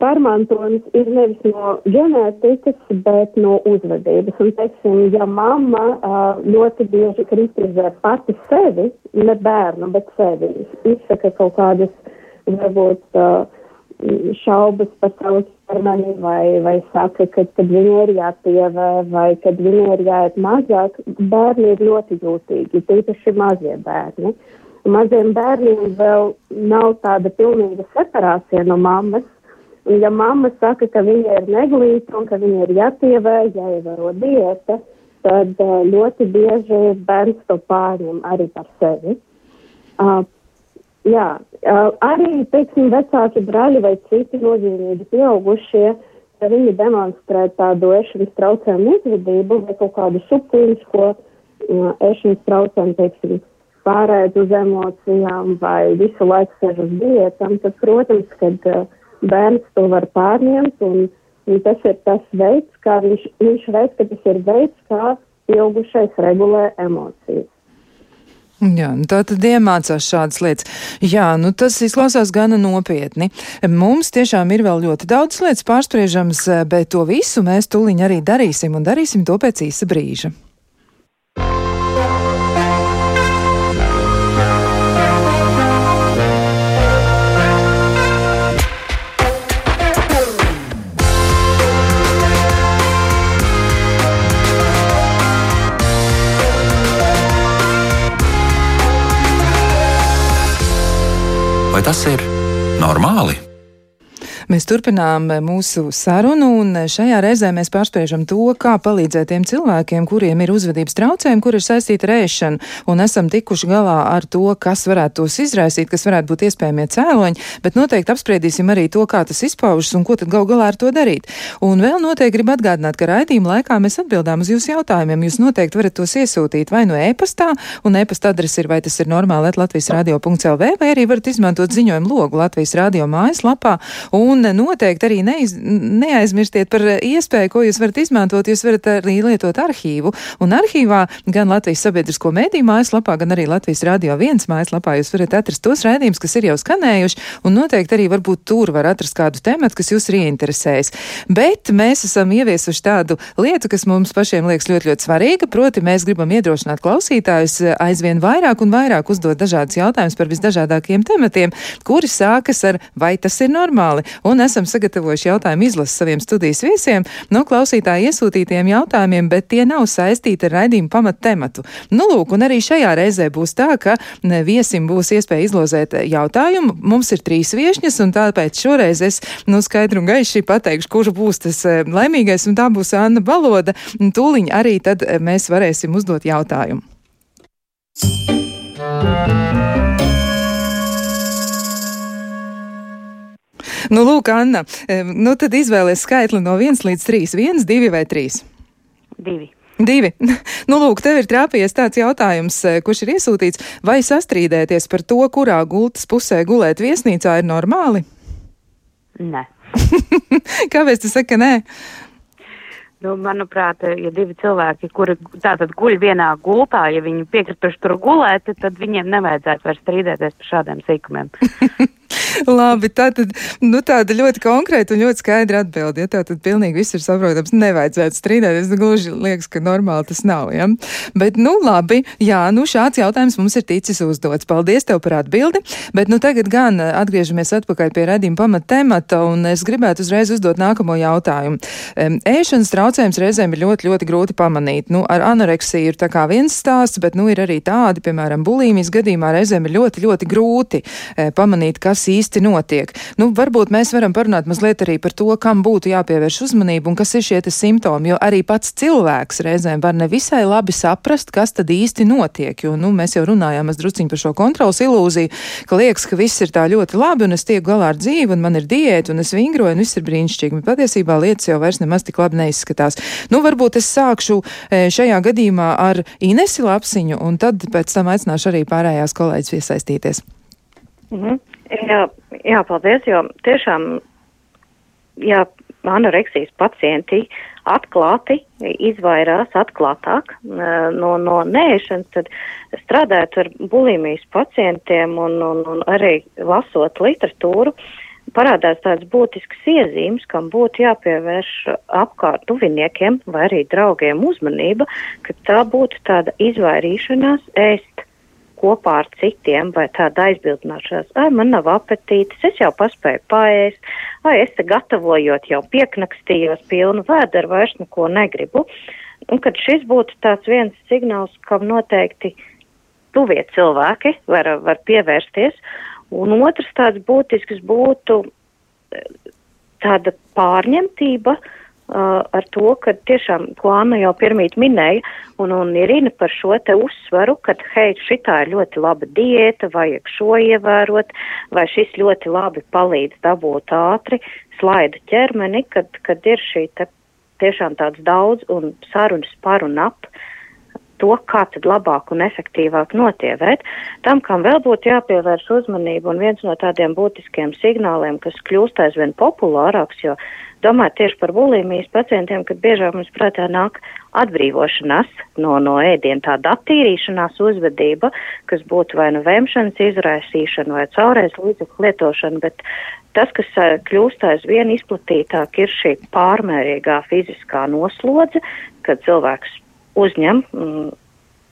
pārmantojums ir nevis no ģenētikas, bet no uzvedības. Un, teiksim, ja mamma uh, ļoti bieži kritizē pati sevi, ne bērnu, bet sevi, izsaka kaut kādas, varbūt, uh, šaubas par savu ķermeni, vai, vai saka, ka, kad viņai ir jāpievē, vai kad viņai ir jāiet mazāk, bērni ir ļoti jūtīgi, tīpaši mazie bērni. Maziem bērniem vēl nav tāda pilnīga separācija no mammas, Un ja mamma saka, ka viņa ir neglīta un ka viņa ir jāpievē, jāievēro diēta, tad uh, ļoti bieži bērns to pārņem arī par sevi. Uh, jā, uh, arī, teiksim, vecāki brāļi vai citi nozīmīgi pieaugušie, ka viņi demonstrē tādu ešanas traucējumu uzvedību vai kaut kādu subklīnisko uh, ešanas traucējumu, teiksim, pārēt uz emocijām vai visu laiku sēž uz diētām, tad, protams, kad uh, bērns to var pārņemt, un, un tas ir tas veids, kā viņš, viņš redz, ka tas ir veids, kā pieaugušais regulē emocijas. Jā, nu tā tad iemācās šādas lietas. Jā, nu tas izklausās gana nopietni. Mums tiešām ir vēl ļoti daudz lietas pārspriežams, bet to visu mēs tuliņ arī darīsim un darīsim to pēc īsa brīža. Tas ir normāli? Mēs turpinām eh, mūsu sarunu, un eh, šajā reizē mēs pārspriežam to, kā palīdzēt tiem cilvēkiem, kuriem ir uzvedības traucējumi, kur ir saistīti ar ēšanu, un esam tikuši galā ar to, kas varētu tos izraisīt, kas varētu būt iespējamie cēloņi, bet noteikti apspriedīsim arī to, kā tas izpaužas un ko tad gal galā ar to darīt. Un vēl noteikti gribu atgādināt, ka raidījuma laikā mēs atbildām uz jūsu jautājumiem. Jūs noteikti varat tos iesūtīt vai no e-pastā, un e-pasta adrese ir vai tas ir normāli Latvijas radio.lv, vai arī varat izmantot ziņojumu logu Latvijas radio mājaslapā. Un Un noteikti arī neiz, neaizmirstiet par iespēju, ko jūs varat izmantot. Jūs varat arī lietot arhīvu. Un arhīvā gan Latvijas sabiedrisko mēdīju mājaslapā, gan arī Latvijas radio viens mājaslapā jūs varat atrast tos raidījumus, kas ir jau skanējuši. Un noteikti arī varbūt tur var atrast kādu tematu, kas jūs ir ieinteresējis. Bet mēs esam ieviesuši tādu lietu, kas mums pašiem liekas ļoti, ļoti svarīga. Proti, mēs gribam iedrošināt klausītājus aizvien vairāk un vairāk uzdot dažādus jautājumus par visdažādākajiem tematiem, kuri sākas ar vai tas ir normāli un esam sagatavojuši jautājumu izlasu saviem studijas viesiem no klausītāju iesūtītiem jautājumiem, bet tie nav saistīti ar raidījumu pamat tematu. Nu, lūk, un arī šajā reizē būs tā, ka viesim būs iespēja izlozēt jautājumu. Mums ir trīs viešņas, un tāpēc šoreiz es, nu, skaidru un gaiši pateikšu, kurš būs tas eh, laimīgais, un tā būs Anna Baloda. Tūliņ arī tad eh, mēs varēsim uzdot jautājumu. Thank you. Nu, lūk, Anna, nu tad izvēlies skaitli no 1 līdz 3. 1, 2 vai 3? 2. Divi. Nu, lūk, tev ir trāpījies tāds jautājums, eh, kurš ir iesūtīts. Vai sastrīdēties par to, kurā gultas pusē gulēt viesnīcā, ir normāli? Nē. Kāpēc tu saki, ka nē? Nu, manuprāt, ja divi cilvēki, kuri tātad guļ vienā gultā, ja viņi piekrituši tur gulēt, tad viņiem nevajadzētu vairs strīdēties par šādiem sīkumiem. Labi, tā tad, nu, tāda ļoti konkrēta un ļoti skaidra atbilde. Ja tā tad pilnīgi viss ir saprotams, nevajadzētu strīdēties. Gluži liekas, ka normāli tas nav. Ja? Bet, nu, labi, jā, nu, šāds jautājums mums ir ticis uzdots. Paldies tev par atbildi. Bet, nu, tagad gan atgriežamies atpakaļ pie redzījuma pamata temata, un es gribētu uzreiz uzdot nākamo jautājumu. Ēšanas traucējums reizēm ir ļoti, ļoti grūti pamanīt. Nu, ar anoreksiju ir tā kā viens stāsts, bet, nu, ir arī tādi, piemēram, bulīmijas gadījumā reizēm ir ļoti, ļoti grūti e, pamanīt, kas īsti īsti notiek. Nu, varbūt mēs varam parunāt mazliet arī par to, kam būtu jāpievērš uzmanība un kas ir šie simptomi, jo arī pats cilvēks reizēm var nevisai labi saprast, kas tad īsti notiek. Jo, nu, mēs jau runājām drusciņi par šo kontrols ilūziju, ka liekas, ka viss ir tā ļoti labi un es tieku galā ar dzīvi un man ir diēta un es vingroju un viss ir brīnišķīgi. Bet patiesībā lietas jau vairs nemaz tik labi neizskatās. Nu, varbūt es sākšu e, šajā gadījumā ar Inesi Lapsiņu un tad pēc tam aicināšu arī pārējās kolēģis iesaistīties. Mm -hmm. Jā, jā, paldies, jo tiešām, jā, anoreksijas pacienti atklāti izvairās atklātāk no, no nēšanas, tad strādājot ar bulimijas pacientiem un, un, un arī lasot literatūru, parādās tādas būtiskas iezīmes, kam būtu jāpievērš apkārt tuviniekiem vai arī draugiem uzmanība, ka tā būtu tāda izvairīšanās ēst kopā ar citiem, vai tāda aizbildināšanās, ai, man nav apetītes, es jau paspēju paēst, vai es te gatavojot jau pieknakstījos pilnu vēderu, vairs neko negribu. Un kad šis būtu tāds viens signāls, kam noteikti tuvie cilvēki var, var pievērsties, un otrs tāds būtisks būtu eh, tāda pārņemtība, uh, ar to, ka tiešām, ko Anna jau pirmīt minēja, un, un Irina par šo te uzsvaru, ka, hei, šitā ir ļoti laba diēta, vajag šo ievērot, vai šis ļoti labi palīdz dabūt ātri, slaida ķermeni, kad, kad ir šī te tiešām tāds daudz un sarunas par un ap to, kā tad labāk un efektīvāk notievēt. Tam, kam vēl būtu jāpievērš uzmanība, un viens no tādiem būtiskiem signāliem, kas kļūst aizvien populārāks, jo domāt tieši par bulimijas pacientiem, kad biežāk mums prātā nāk atbrīvošanās no, no ēdiena, tāda attīrīšanās uzvedība, kas būtu vai nu vēmšanas izraisīšana vai caurēs līdzekļu lietošana, bet tas, kas kļūst aizvien izplatītāk, ir šī pārmērīgā fiziskā noslodze, kad cilvēks uzņem mm,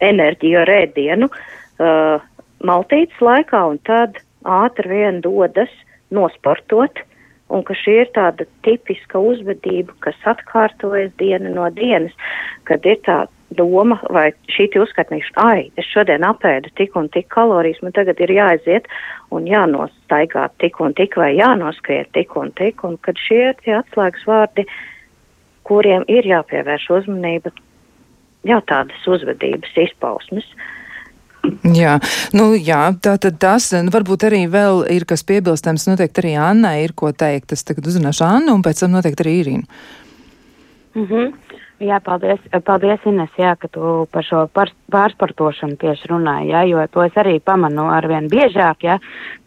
enerģiju ar ēdienu uh, maltītes laikā un tad ātri vien dodas nosportot un ka šī ir tāda tipiska uzvedība, kas atkārtojas diena no dienas, kad ir tā doma vai šī uzskatīšana, ai, es šodien apēdu tik un tik kalorijas, man tagad ir jāaiziet un jānostaigā tik un tik vai jānoskriet tik un tik, un kad šie ir tie atslēgas vārdi, kuriem ir jāpievērš uzmanība, jau tādas uzvedības izpausmes. Jā, nu jā, tā tad tas, varbūt arī vēl ir kas piebilstams, noteikti arī Annai ir ko teikt. Es tagad uzrunāšu Annu un pēc tam noteikti arī Irīnu. Mm -hmm. Jā, paldies, paldies Ines, jā, ka tu par šo par, pārsportošanu tieši runāji, jā, jo to es arī pamanu arvien biežāk, jā,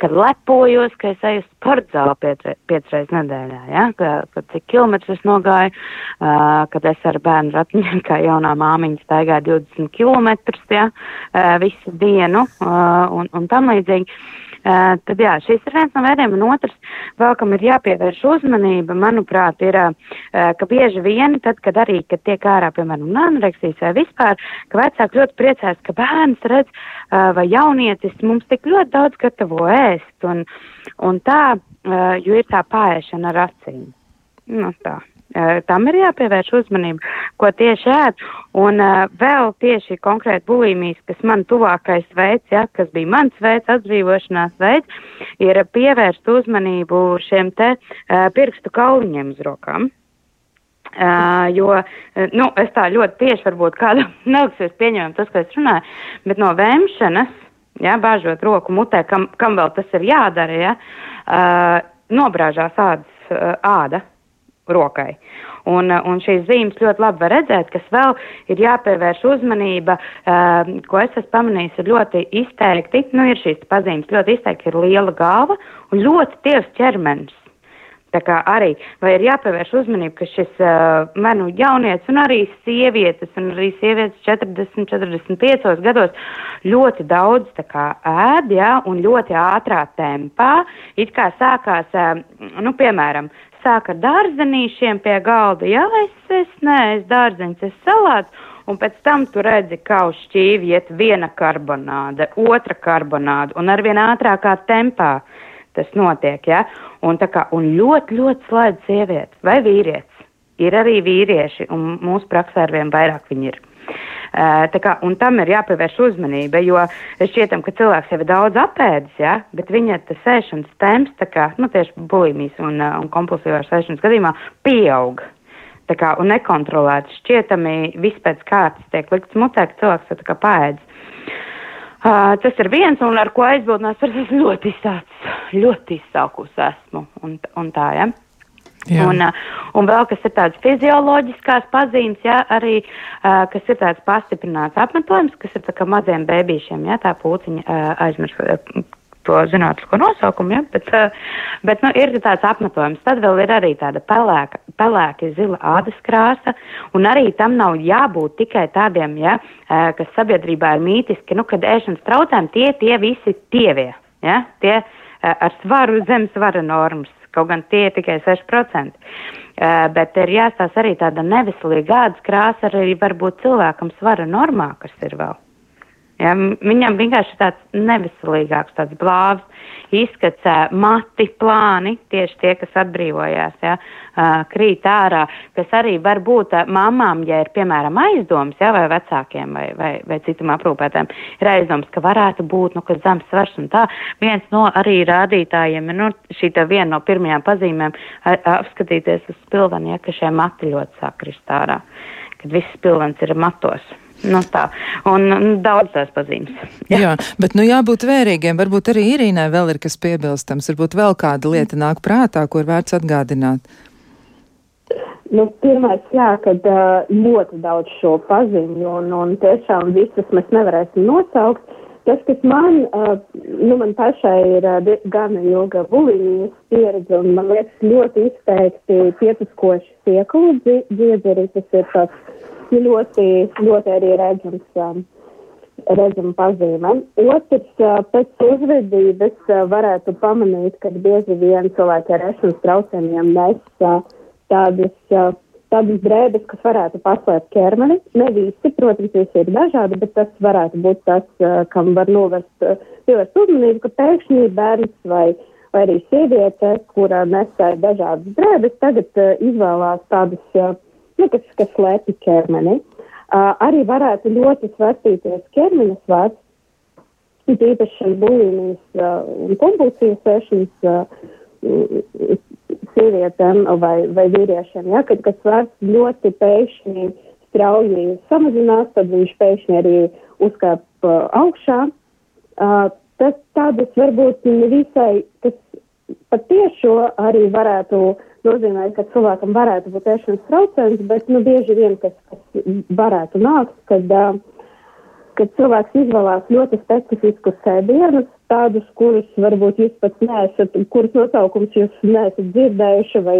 kad lepojos, ka es eju sportzāli piecreiz nedēļā, jā, ka, ka cik kilometrus nogāju, uh, kad es ar bērnu ratiņiem, kā jaunā māmiņa, staigāju 20 kilometrus, jā, uh, visu dienu uh, un, un tam līdzīgi. Uh, tad jā, šis ir viens no veidiem, un otrs, vēl kam ir jāpievērš uzmanība, manuprāt, ir, uh, ka bieži vien, tad, kad arī, kad tiek ārā, piemēram, anoreksijas vai vispār, ka vecāki ļoti priecājas, ka bērns redz uh, vai jaunietis mums tik ļoti daudz gatavo ēst, un, un tā, uh, jo ir tā pāēšana ar acīm. Nu, tā. Eh, tam ir jāpievērš uzmanība, ko tieši ēd. Un uh, vēl tieši konkrēti bulimijas, kas man tuvākais veids, ja, kas bija mans veids, atbrīvošanās veids, ir pievērst uzmanību šiem te uh, pirkstu kauliņiem uz rokām. Uh, jo, nu, es tā ļoti tieši varbūt kādam neliksies pieņemam tas, ko es runāju, bet no vēmšanas, ja, bāžot roku mutē, kam, kam vēl tas ir jādara, ja, uh, nobrāžās ādas, uh, āda rokai. Un, uh, un šīs zīmes ļoti labi var redzēt, kas vēl ir jāpievērš uzmanība, uh, ko es esmu pamanījis, ir ļoti izteikti, nu ir šīs pazīmes, ļoti izteikti ir liela galva un ļoti tievs ķermenis. Tā kā arī, ir jāpievērš uzmanība, ka šis uh, manu jaunietis un arī sievietes, un arī sievietes 40, 45 gados ļoti daudz kā ēd, jā, un ļoti ātrā tempā, it kā sākās, uh, nu, piemēram, sāk ar dārzenīšiem pie galda. Jā, es, es nē, es dārzeņus, es salāts. Un pēc tam tu redzi, kā uz šķīvi iet viena karbonāde, otra karbonāde, un arvien ātrākā tempā tas notiek, ja? Un, kā, un ļoti, ļoti slēdz sievietes vai vīrietis. Ir arī vīrieši, un mūsu praksē arvien vairāk viņi ir. Kā, un tam ir jāpievērš uzmanība, jo šķietam, ka cilvēks jau ir daudz apēdis, ja, bet viņa tas sēšanas temps, kā, nu, tieši bulimijas un, un kompulsīvās sēšanas gadījumā, pieaug. Kā, un nekontrolēti šķietami viss pēc kārtas tiek likts mutē, ka cilvēks kā pēdz. Uh, tas ir viens, un ar ko aizbildinās, es ļoti izsācis, ļoti izsākus esmu, un, un tā, ja. Jā. Un, un vēl kas ir tādas fizioloģiskās pazīmes, jā, arī kas ir tāds pastiprināts apmetojums, kas ir tā kā maziem bēbīšiem, jā, tā pūciņa aizmirst to zinātnisko nosaukumu, jā, bet, bet nu, ir tāds apmetojums. Tad vēl ir arī tāda pelēka, pelēka zila ādas krāsa, un arī tam nav jābūt tikai tādiem, uh, kas sabiedrībā ir mītiski, nu, kad ēšanas traucējumi tie, tie visi tievie, jā, tie ar svaru zem svara normas Kaut gan tie ir tikai 6%. Uh, bet ir jāstāsta arī tāda neveselīga ādas krāsa, arī varbūt cilvēkam svara normā, kas ir vēl. Ja, viņam vienkārši tāds neveselīgāks, tāds blāvs izskats, mati plāni, tieši tie, kas atbrīvojās, ja, krīt ārā, kas arī var būt mamām, ja ir, piemēram, aizdoms, ja, vai vecākiem vai, vai, vai citam aprūpētājiem, ir aizdoms, ka varētu būt, nu, ka zemes svars un tā. Viens no arī rādītājiem nu, šī tā viena no pirmajām pazīmēm apskatīties uz spilveni, ja, ka šie mati ļoti sāk krist ārā, kad viss spilvens ir matos. Nu, tā. Un, un daudz tās pazīmes. Jā. Jā, bet nu jābūt vērīgiem. Varbūt arī Irīnai vēl ir kas piebilstams. Varbūt vēl kāda lieta nāk prātā, ko ir vērts atgādināt. Nu, pirmais, jā, kad ļoti daudz šo paziņu un, un tiešām visas mēs nevarēsim nosaukt. Tas, kas man, nu, man pašai ir gana ilga bulimijas pieredze un man liekas ļoti izteikti pietuskoši sieklu dziedzeri, tas ir tāds ļoti, ļoti arī redzams, um, redzama pazīme. Otrs, uh, pēc uzvedības uh, varētu pamanīt, ka bieži vien cilvēki ar ēšanas traucējumiem nes uh, tādas, tādas drēbes, kas varētu paslēpt ķermeni. Ne visi, protams, visi ir dažādi, bet tas varētu būt tas, kam var novērst, pievērst uzmanību, ka pēkšņi bērns vai vai arī sieviete, kurā nesēja dažādas drēbes, tagad izvēlās tādas nu, kas, kas slēpj ķermeni. Uh, arī varētu ļoti svārstīties ķermeņa svārds, it īpaši bulimijas uh, un kompulsijas ēšanas uh, sievietēm vai, vai vīriešiem, ja, kad, kad svārds ļoti pēkšņi strauji samazinās, tad viņš pēkšņi arī uzkāp uh, augšā. Uh, tas tādas varbūt nevisai, kas patiešo arī varētu nozīmē, ka cilvēkam varētu būt ēšanas traucējums, bet nu, bieži vien, kas, kas varētu nākt, kad, kad cilvēks izvēlās ļoti specifiskus sēdienus, tādus, kurus varbūt jūs pat neesat, kurus nosaukums jūs neesat dzirdējuši, vai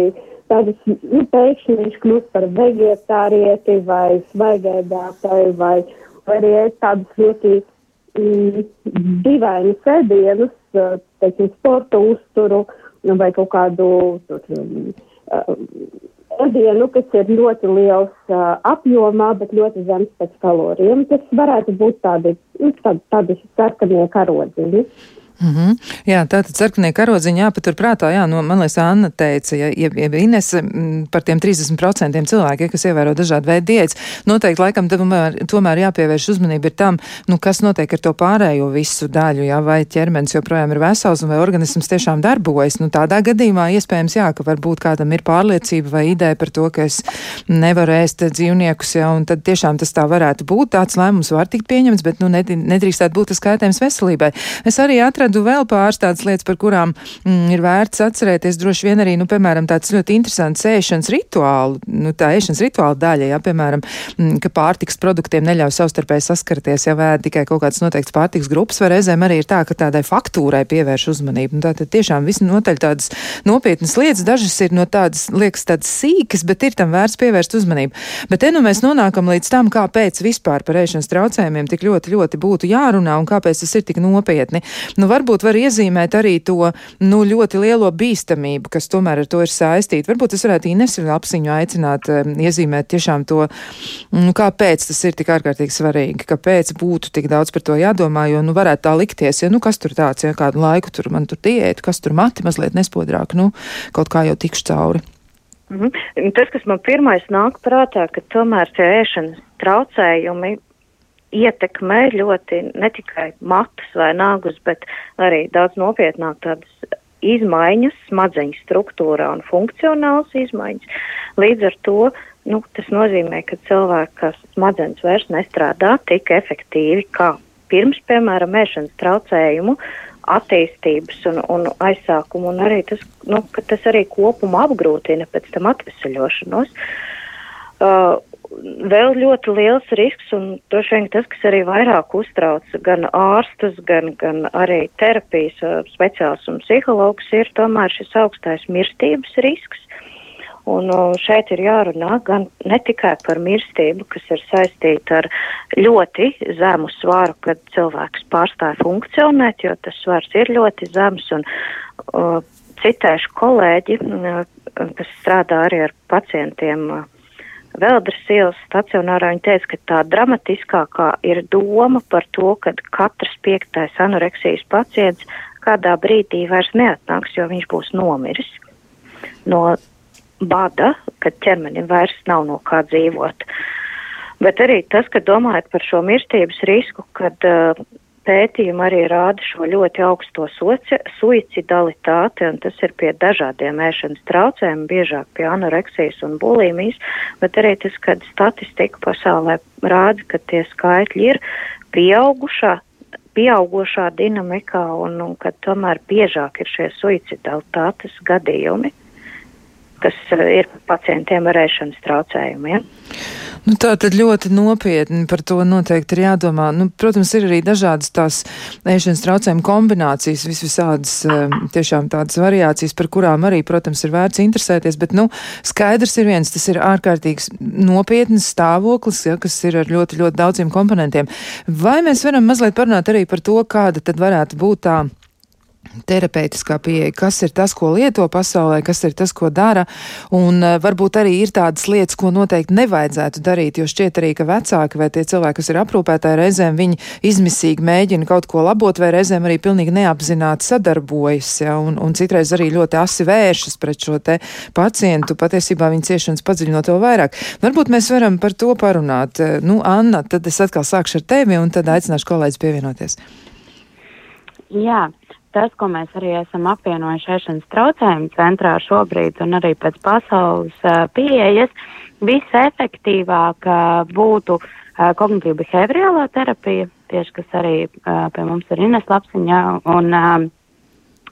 tādus, nu, pēkšņi viņš kļūst par vegetārieti vai svaigēdātāju, vai, vai arī tādus ļoti mm, dīvainus sēdienus, teiksim, sporta uzturu, uh, vai kaut kādu ēdienu, uh, kas ir ļoti liels uh, apjomā, bet ļoti zems pēc kalorijiem. Tas varētu būt tādi, nu, tādi, tādi sarkanie karodziņi. Mm -hmm. Jā, tātad sarkanie karodziņi jāpatur prātā, jā, no, man liekas, Anna teica, ja, ja, ja Ines par tiem 30% cilvēkiem, kas ievēro dažādu veidu diētas, noteikti laikam tomēr, tomēr jāpievērš uzmanība tam, nu, kas notiek ar to pārējo visu daļu, jā, vai ķermenis joprojām ir vesels un vai organisms tiešām darbojas. Nu, tādā gadījumā iespējams, jā, ka varbūt kādam ir pārliecība vai ideja par to, ka es nevaru ēst dzīvniekus, jā, un tad tiešām tas tā varētu būt, tāds lēmums var tikt pieņemts, bet, nu, nedrīkstētu būt tas kaitējums veselībai. Es arī atradu atradu vēl pāris tādas lietas, par kurām mm, ir vērts atcerēties. Droši vien arī, nu, piemēram, tāds ļoti interesants ēšanas rituālu, nu, tā ēšanas rituāla daļa, ja, piemēram, mm, ka pārtiks produktiem neļauj savstarpēji saskarties, ja vēd tikai kaut kāds noteikts pārtiks grupas, vai reizēm arī ir tā, ka tādai faktūrai pievērš uzmanību. Nu, tātad tiešām viss noteļ tādas nopietnas lietas, dažas ir no tādas, liekas, tādas sīkas, bet ir tam vērts pievērst uzmanību. Bet te nu mēs nonākam līdz tam, kāpēc vispār par ēšanas traucējumiem tik ļoti, ļoti būtu jārunā un kāpēc tas ir tik nopietni. Nu, varbūt var iezīmēt arī to nu, ļoti lielo bīstamību, kas tomēr ar to ir saistīta. Varbūt es varētu Ines apziņu aicināt iezīmēt tiešām to, nu, kāpēc tas ir tik ārkārtīgi svarīgi, kāpēc būtu tik daudz par to jādomā, jo nu, varētu tā likties, ja nu, kas tur tāds, ja kādu laiku tur man tur diētu, kas tur mati mazliet nespodrāk, nu, kaut kā jau tikšu cauri. Mm -hmm. Tas, kas man pirmais nāk prātā, ka tomēr tie ēšanas traucējumi ietekmē ļoti ne tikai matus vai nāgus, bet arī daudz nopietnāk tādas izmaiņas smadzeņu struktūrā un funkcionāls izmaiņas. Līdz ar to nu, tas nozīmē, ka cilvēka smadzenes vairs nestrādā tik efektīvi kā pirms, piemēram, ēšanas traucējumu attīstības un, un aizsākumu, un arī tas, nu, tas arī kopumu apgrūtina pēc tam atvesaļošanos. Uh, vēl ļoti liels risks, un droši vien tas, kas arī vairāk uztrauc gan ārstus, gan, gan arī terapijas speciāls un psihologs, ir tomēr šis augstais mirstības risks. Un šeit ir jārunā gan ne tikai par mirstību, kas ir saistīta ar ļoti zemu svaru, kad cilvēks pārstāja funkcionēt, jo tas svars ir ļoti zems un uh, citēšu kolēģi, kas strādā arī ar pacientiem Veldras ielas stacionārā. Viņa teica, ka tā dramatiskākā ir doma par to, ka katrs piektais anoreksijas pacients kādā brīdī vairs neatnāks, jo viņš būs nomiris no bada, kad ķermenim vairs nav no kā dzīvot. Bet arī tas, ka domājat par šo mirstības risku, kad uh, pētījumi arī rāda šo ļoti augsto suicidalitāti, un tas ir pie dažādiem ēšanas traucējumiem, biežāk pie anoreksijas un bulimijas, bet arī tas, kad statistika pasaulē rāda, ka tie skaitļi ir pieaugušā, pieaugušā dinamikā un, un ka tomēr biežāk ir šie suicidalitātes gadījumi, kas eh, ir pacientiem ar ēšanas traucējumiem. Ja? Nu, tā tad ļoti nopietni par to noteikti ir jādomā. Nu, protams, ir arī dažādas tās ēšanas traucējuma kombinācijas, vis visādas eh, tiešām tādas variācijas, par kurām arī, protams, ir vērts interesēties, bet, nu, skaidrs ir viens, tas ir ārkārtīgs nopietnas stāvoklis, ja, kas ir ar ļoti, ļoti daudziem komponentiem. Vai mēs varam mazliet parunāt arī par to, kāda tad varētu būt tā terapeitiskā pieeja, kas ir tas, ko lieto pasaulē, kas ir tas, ko dara, un uh, varbūt arī ir tādas lietas, ko noteikti nevajadzētu darīt, jo šķiet arī, ka vecāki vai tie cilvēki, kas ir aprūpētāji, reizēm viņi izmisīgi mēģina kaut ko labot, vai reizēm arī pilnīgi neapzināti sadarbojas, ja, un, un citreiz arī ļoti asi vēršas pret šo te pacientu, patiesībā viņa ciešanas padziļinot vēl vairāk. Varbūt mēs varam par to parunāt. Nu, Anna, tad es atkal sākšu ar tevi, un tad aicināšu kolēģis pievienoties. Jā, tas, ko mēs arī esam apvienojuši ēšanas traucējumu centrā šobrīd un arī pēc pasaules pieejas, visefektīvāk būtu kognitīva behaviorālā terapija, tieši kas arī pie mums ir Ines Lapsiņā, un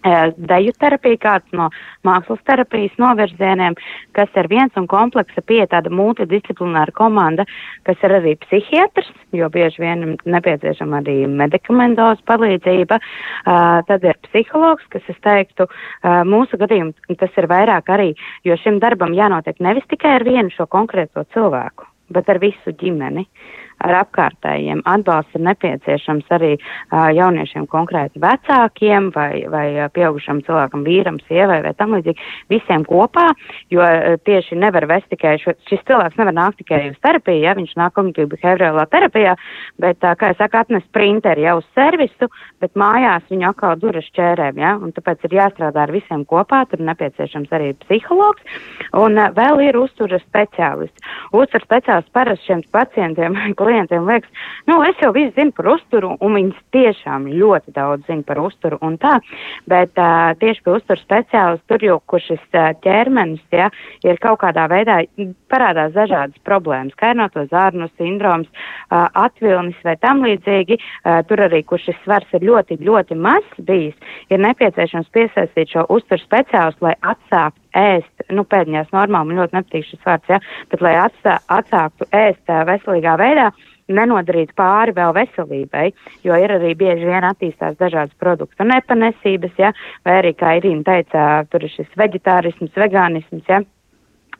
deju terapija, kāds no mākslas terapijas novirzieniem, kas ir viens un kompleksa pie tāda multidisciplināra komanda, kas ir arī psihiatrs, jo bieži vien nepieciešama arī medikamentos palīdzība. Uh, tad ir psihologs, kas, es teiktu, uh, mūsu gadījumā tas ir vairāk arī, jo šim darbam jānotiek nevis tikai ar vienu šo konkrēto cilvēku, bet ar visu ģimeni. Uh, ar apkārtējiem. Atbalsts ir nepieciešams arī uh, jauniešiem konkrēti vecākiem vai, vai pieaugušam cilvēkam, vīram, sievai vai tam līdzīgi, visiem kopā, jo uh, tieši nevar vest tikai šo, šis cilvēks nevar nākt tikai uz terapiju, ja viņš nāk kognitīvi behaviorālā terapijā, bet, uh, kā es saku, atnes printeri jau uz servisu, bet mājās viņu atkal duras čērēm, ja, un tāpēc ir jāstrādā ar visiem kopā, tur nepieciešams arī psihologs, un uh, vēl ir uzturas speciālists. Uzturas speciālists parasti šiem pacientiem, klientiem liekas, nu, es jau visu zinu par uzturu, un viņas tiešām ļoti daudz zina par uzturu un tā, bet uh, tieši pie uzturu speciālistu tur jau, kur šis uh, ķermenis, ja, ir kaut kādā veidā parādās dažādas problēmas, kainoto zārnu sindroms, uh, atvilnis vai tam līdzīgi, uh, tur arī, kur šis svars ir ļoti, ļoti mazs bijis, ir nepieciešams piesaistīt šo uzturu speciālistu, lai atsāktu ēst, nu, pēdējās normām, man ļoti nepatīk šis vārds, ja, bet lai atstā, atsāktu ēst veselīgā veidā, nenodarīt pāri vēl veselībai, jo ir arī bieži vien attīstās dažādas produktu nepanesības, ja, vai arī, kā Irīna teica, tur ir šis veģetārisms, vegānisms, ja.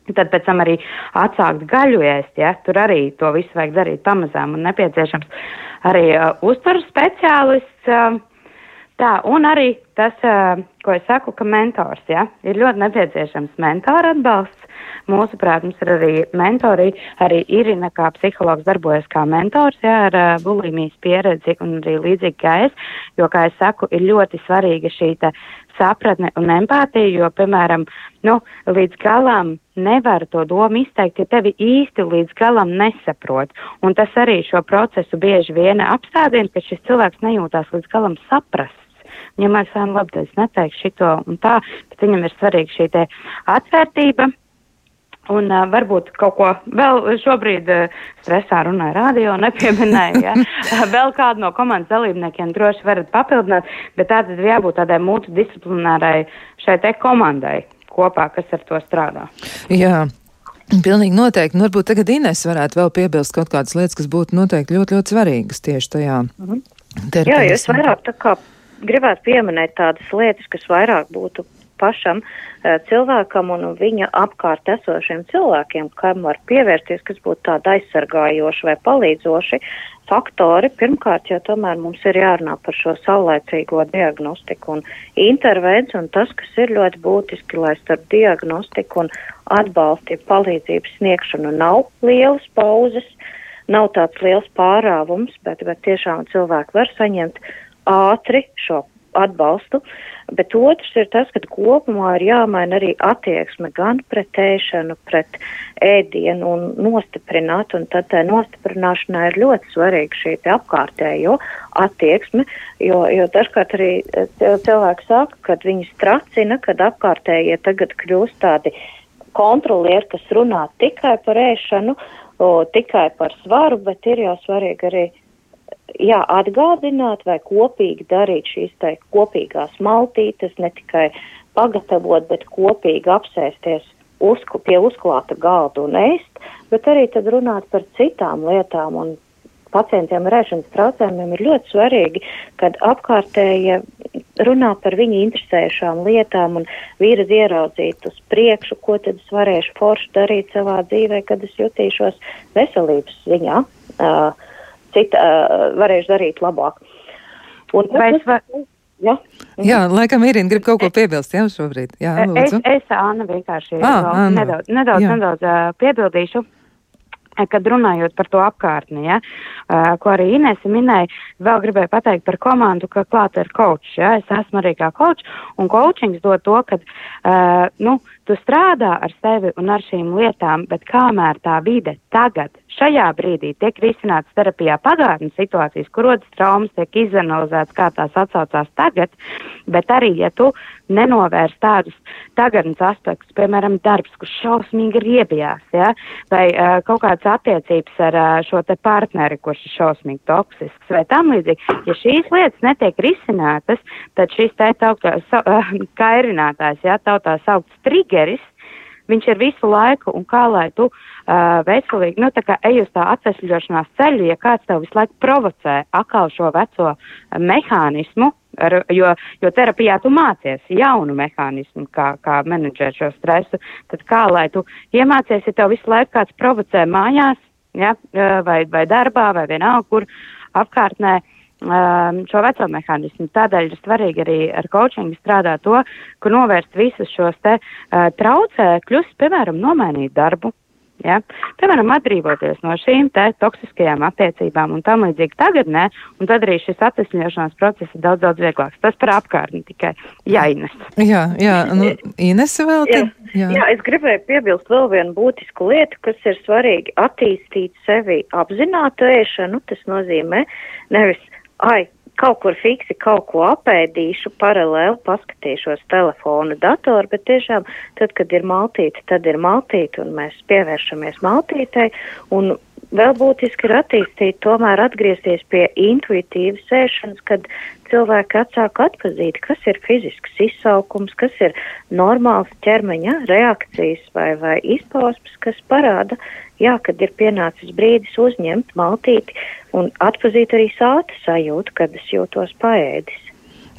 Tad pēc tam arī atsākt gaļu ēst, ja, tur arī to visu vajag darīt pamazām un nepieciešams arī uh, uzturu speciālists. Uh, Tā, un arī tas, ko es saku, ka mentors, ja, ir ļoti nepieciešams mentora atbalsts. Mūsuprāt, mums ir arī mentori, arī Irina kā psihologs darbojas kā mentors, ja, ar bulimijas pieredzi un arī līdzīgi kā es, jo, kā es saku, ir ļoti svarīga šī sapratne un empātija, jo, piemēram, nu, līdz galam nevar to domu izteikt, ja tevi īsti līdz galam nesaprot. Un tas arī šo procesu bieži vien apstādina, ka šis cilvēks nejūtās līdz galam saprast. Viņam ir sāna labi, es neteikšu šito un tā, bet viņam ir svarīga šī te atvērtība. Un uh, varbūt kaut ko vēl šobrīd uh, stresā runāja radio, nepieminēja. Ja? vēl kādu no komandas dalībniekiem droši varat papildināt, bet tā tad jābūt tādai multidisciplinārai šai te komandai kopā, kas ar to strādā. Jā. Pilnīgi noteikti. Nu, varbūt tagad Ines varētu vēl piebilst kaut kādas lietas, kas būtu noteikti ļoti, ļoti svarīgas tieši tajā. Mhm. Jā, es vairāk tā kā gribētu pieminēt tādas lietas, kas vairāk būtu pašam uh, cilvēkam un viņa apkārt esošiem cilvēkiem, kam var pievērsties, kas būtu tāda aizsargājoša vai palīdzoši faktori. Pirmkārt, jau tomēr mums ir jārunā par šo saulēcīgo diagnostiku un intervenciju, un tas, kas ir ļoti būtiski, lai starp diagnostiku un atbalstu, palīdzības sniegšanu nav lielas pauzes, nav tāds liels pārāvums, bet, bet tiešām cilvēki var saņemt ātri šo atbalstu, bet otrs ir tas, ka kopumā ir jāmaina arī attieksme gan pret ēšanu, pret ēdienu un nostiprināt, un tad tā nostiprināšanā ir ļoti svarīga šī apkārtējo attieksme, jo, jo dažkārt arī e, cilvēki saka, kad viņi stracina, kad apkārtējie tagad kļūst tādi kontrolieri, kas runā tikai par ēšanu, o, tikai par svaru, bet ir jau svarīgi arī jā, atgādināt vai kopīgi darīt šīs tai kopīgās maltītes, ne tikai pagatavot, bet kopīgi apsēsties uzku, pie uzklāta galda un ēst, bet arī tad runāt par citām lietām un pacientiem ar ēšanas traucējumiem ir ļoti svarīgi, kad apkārtēji runā par viņu interesējušām lietām un vīras ieraudzīt uz priekšu, ko tad es varēšu forši darīt savā dzīvē, kad es jutīšos veselības ziņā. Uh, cita uh, varēšu darīt labāk. Un Vai es varu? Ja? Jā, laikam Irina grib kaut ko piebilst, jā, šobrīd. Jā, lūdzu. es, es Āna vienkārši ah, Āna. nedaudz, nedaudz, jā. nedaudz uh, piebildīšu kad runājot par to apkārtni, ja, uh, ko arī Inese minēja, vēl gribēju pateikt par komandu, ka klāta ir coach. Ja, es esmu arī kā coach, un coachings dod to, ka, uh, nu, tu strādā ar sevi un ar šīm lietām, bet kamēr tā vide tagad šajā brīdī tiek risināts terapijā pagātnes situācijas, kur rodas traumas, tiek izanalizēts, kā tās atsaucās tagad, bet arī, ja tu nenovērst tādus tagadnes aspektus, piemēram, darbs, kurš šausmīgi riebjās, ja, vai uh, kaut kādas attiecības ar uh, šo te partneri, kurš ir šausmīgi toksisks, vai tam līdzīgi, ja šīs lietas netiek risinātas, tad šis te tautā, uh, kairinātājs, ja, tautā saukts trigeris, viņš ir visu laiku, un kā lai tu uh, veselīgi, nu, tā kā ej uz tā atvesļošanās ceļu, ja kāds tev visu laiku provocē atkal šo veco mehānismu, ar, jo, jo terapijā tu mācies jaunu mehānismu, kā, kā menedžēt šo stresu, tad kā lai tu iemācies, ja tev visu laiku kāds provocē mājās, ja, vai, vai darbā, vai vienalga, kur apkārtnē, uh, šo veco mehānismu. Tādēļ ir svarīgi arī ar coachingu strādāt to, kur novērst visus šos te uh, traucēkļus, piemēram, nomainīt darbu. Ja? Piemēram, atbrīvoties no šīm te toksiskajām attiecībām un tam līdzīgi tagad nē, un tad arī šis atvesļošanās process ir daudz, daudz vieglāks. Tas par apkārtni tikai jāines. Jā, jā, nu, Ines vēl te. Jā. jā, es gribēju piebilst vēl vienu būtisku lietu, kas ir svarīgi attīstīt sevi apzinātu ēšanu. Tas nozīmē nevis ai, kaut kur fiksi kaut ko apēdīšu, paralēli paskatīšos telefonu, datoru, bet tiešām tad, kad ir maltīte, tad ir maltīte un mēs pievēršamies maltītei un vēl būtiski ir attīstīt, tomēr atgriezties pie intuitīvas ēšanas, kad cilvēki atsāk atpazīt, kas ir fizisks izsaukums, kas ir normāls ķermeņa reakcijas vai, vai izpausmes, kas parāda, jā, kad ir pienācis brīdis uzņemt maltīti un atpazīt arī sāta sajūtu, kad es jūtos paēdis.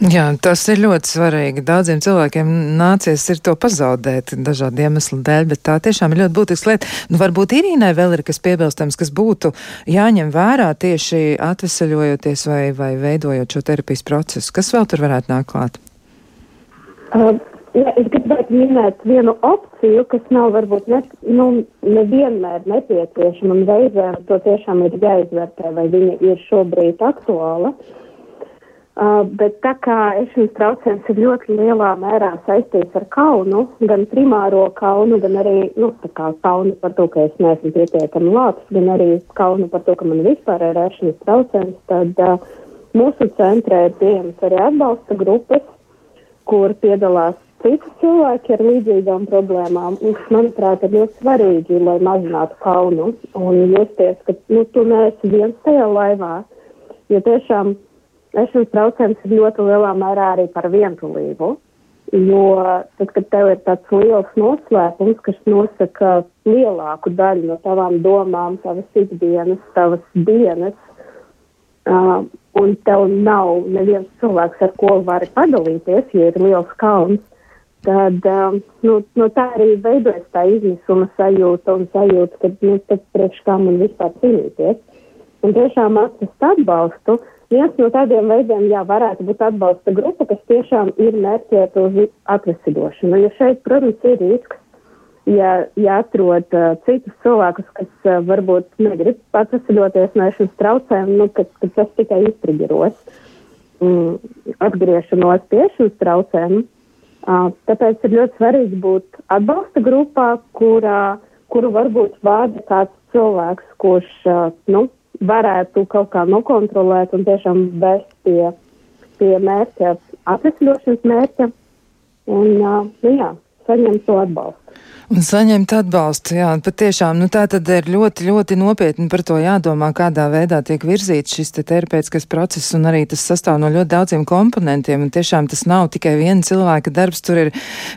Jā, tas ir ļoti svarīgi. Daudziem cilvēkiem nācies ir to pazaudēt dažādu iemeslu dēļ, bet tā tiešām ir ļoti būtiska lieta. Nu, varbūt Irīnai vēl ir kas piebilstams, kas būtu jāņem vērā tieši atvesaļojoties vai, vai veidojot šo terapijas procesu. Kas vēl tur varētu nākt klāt? Uh, jā, es gribētu minēt vienu opciju, kas nav varbūt ne, nu, nevienmēr nepieciešama un reizēm to tiešām ir jāizvērtē, vai viņa ir šobrīd aktuāla. Uh, Uh, bet tā kā ēšanas traucējums ir ļoti lielā mērā saistīts ar kaunu, gan primāro kaunu, gan arī, nu, kaunu par to, ka es neesmu pietiekami labs, gan arī kaunu par to, ka man vispār ir ēšanas traucējums, tad uh, mūsu centrē ir pieejams arī atbalsta grupas, kur piedalās citi cilvēki ar līdzīgām problēmām. Un, manuprāt, ir ļoti svarīgi, lai mazinātu kaunu un justies, ka, nu, tu neesi viens tajā laivā, jo tiešām Ēšanas traucējums ir ļoti lielā mērā arī par vientulību. Jo tad, kad tev ir tāds liels noslēpums, kas nosaka lielāku daļu no tavām domām, tavas ikdienas, tavas dienas, uh, un tev nav neviens cilvēks, ar ko vari padalīties, ja ir liels kauns, tad um, nu, no tā arī veidojas tā izmisuma sajūta un sajūta, ka nu, priekš kā man vispār cīnīties. Un tiešām atrast atbalstu. Viens no tādiem veidiem, jā, varētu būt atbalsta grupa, kas tiešām ir mērķēta uz atvesļošanu. Jo šeit, protams, ir risks, ja, ja atrod uh, citus cilvēkus, kas uh, varbūt negrib atvesļoties no šiem traucēm, nu, ka, ka tas tikai iztrigeros mm, atgriešanos pie šiem traucēm. Tāpēc ir ļoti svarīgi būt atbalsta grupā, kurā, kuru varbūt vada kāds cilvēks, kurš nu, varētu kaut kā nokontrolēt un tiešām vest pie, pie mērķa, atvesļošanas mērķa un nu, jā, saņemt to atbalstu. Un saņemt atbalstu, jā, patiešām, nu tā tad ir ļoti, ļoti nopietni par to jādomā, kādā veidā tiek virzīts šis te terapeitiskais process, un arī tas sastāv no ļoti daudziem komponentiem, un tiešām tas nav tikai viena cilvēka darbs, tur ir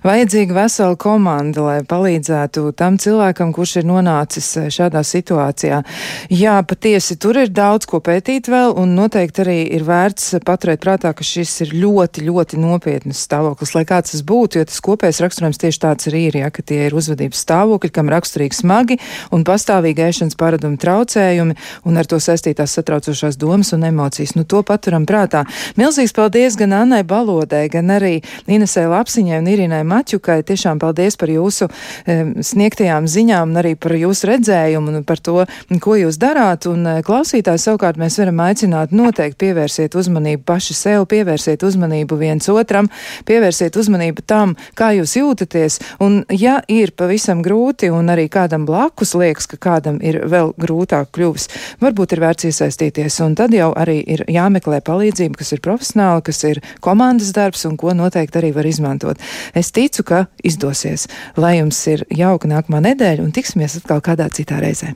vajadzīga vesela komanda, lai palīdzētu tam cilvēkam, kurš ir nonācis eh, šādā situācijā. Jā, patiesi, tur ir daudz ko pētīt vēl, un noteikti arī ir vērts paturēt prātā, ka šis ir ļoti, ļoti nopietnas stāvoklis, lai kāds tas būtu, jo tas kopējais raksturojums tieši tāds arī ir, ja, ka tie ir uzvedības stāvokļi, kam raksturīgi smagi un pastāvīgi ēšanas paradumi traucējumi un ar to saistītās satraucošās domas un emocijas. Nu, to paturam prātā. Milzīgs paldies gan Annai Balodai, gan arī Inesē Lapsiņai un Irinai Maķukai. Tiešām paldies par jūsu e, sniegtajām ziņām un arī par jūsu redzējumu un par to, ko jūs darāt. Un e, klausītājs savukārt mēs varam aicināt noteikti pievērsiet uzmanību paši sev, pievērsiet uzmanību viens otram, pievērsiet uzmanību tam, kā jūs jūtaties. Un, ja ir ir pavisam grūti un arī kādam blakus liekas, ka kādam ir vēl grūtāk kļuvis, varbūt ir vērts iesaistīties. Un tad jau arī ir jāmeklē palīdzība, kas ir profesionāla, kas ir komandas darbs un ko noteikti arī var izmantot. Es ticu, ka izdosies. Lai jums ir jauka nākamā nedēļa un tiksimies atkal kādā citā reizē.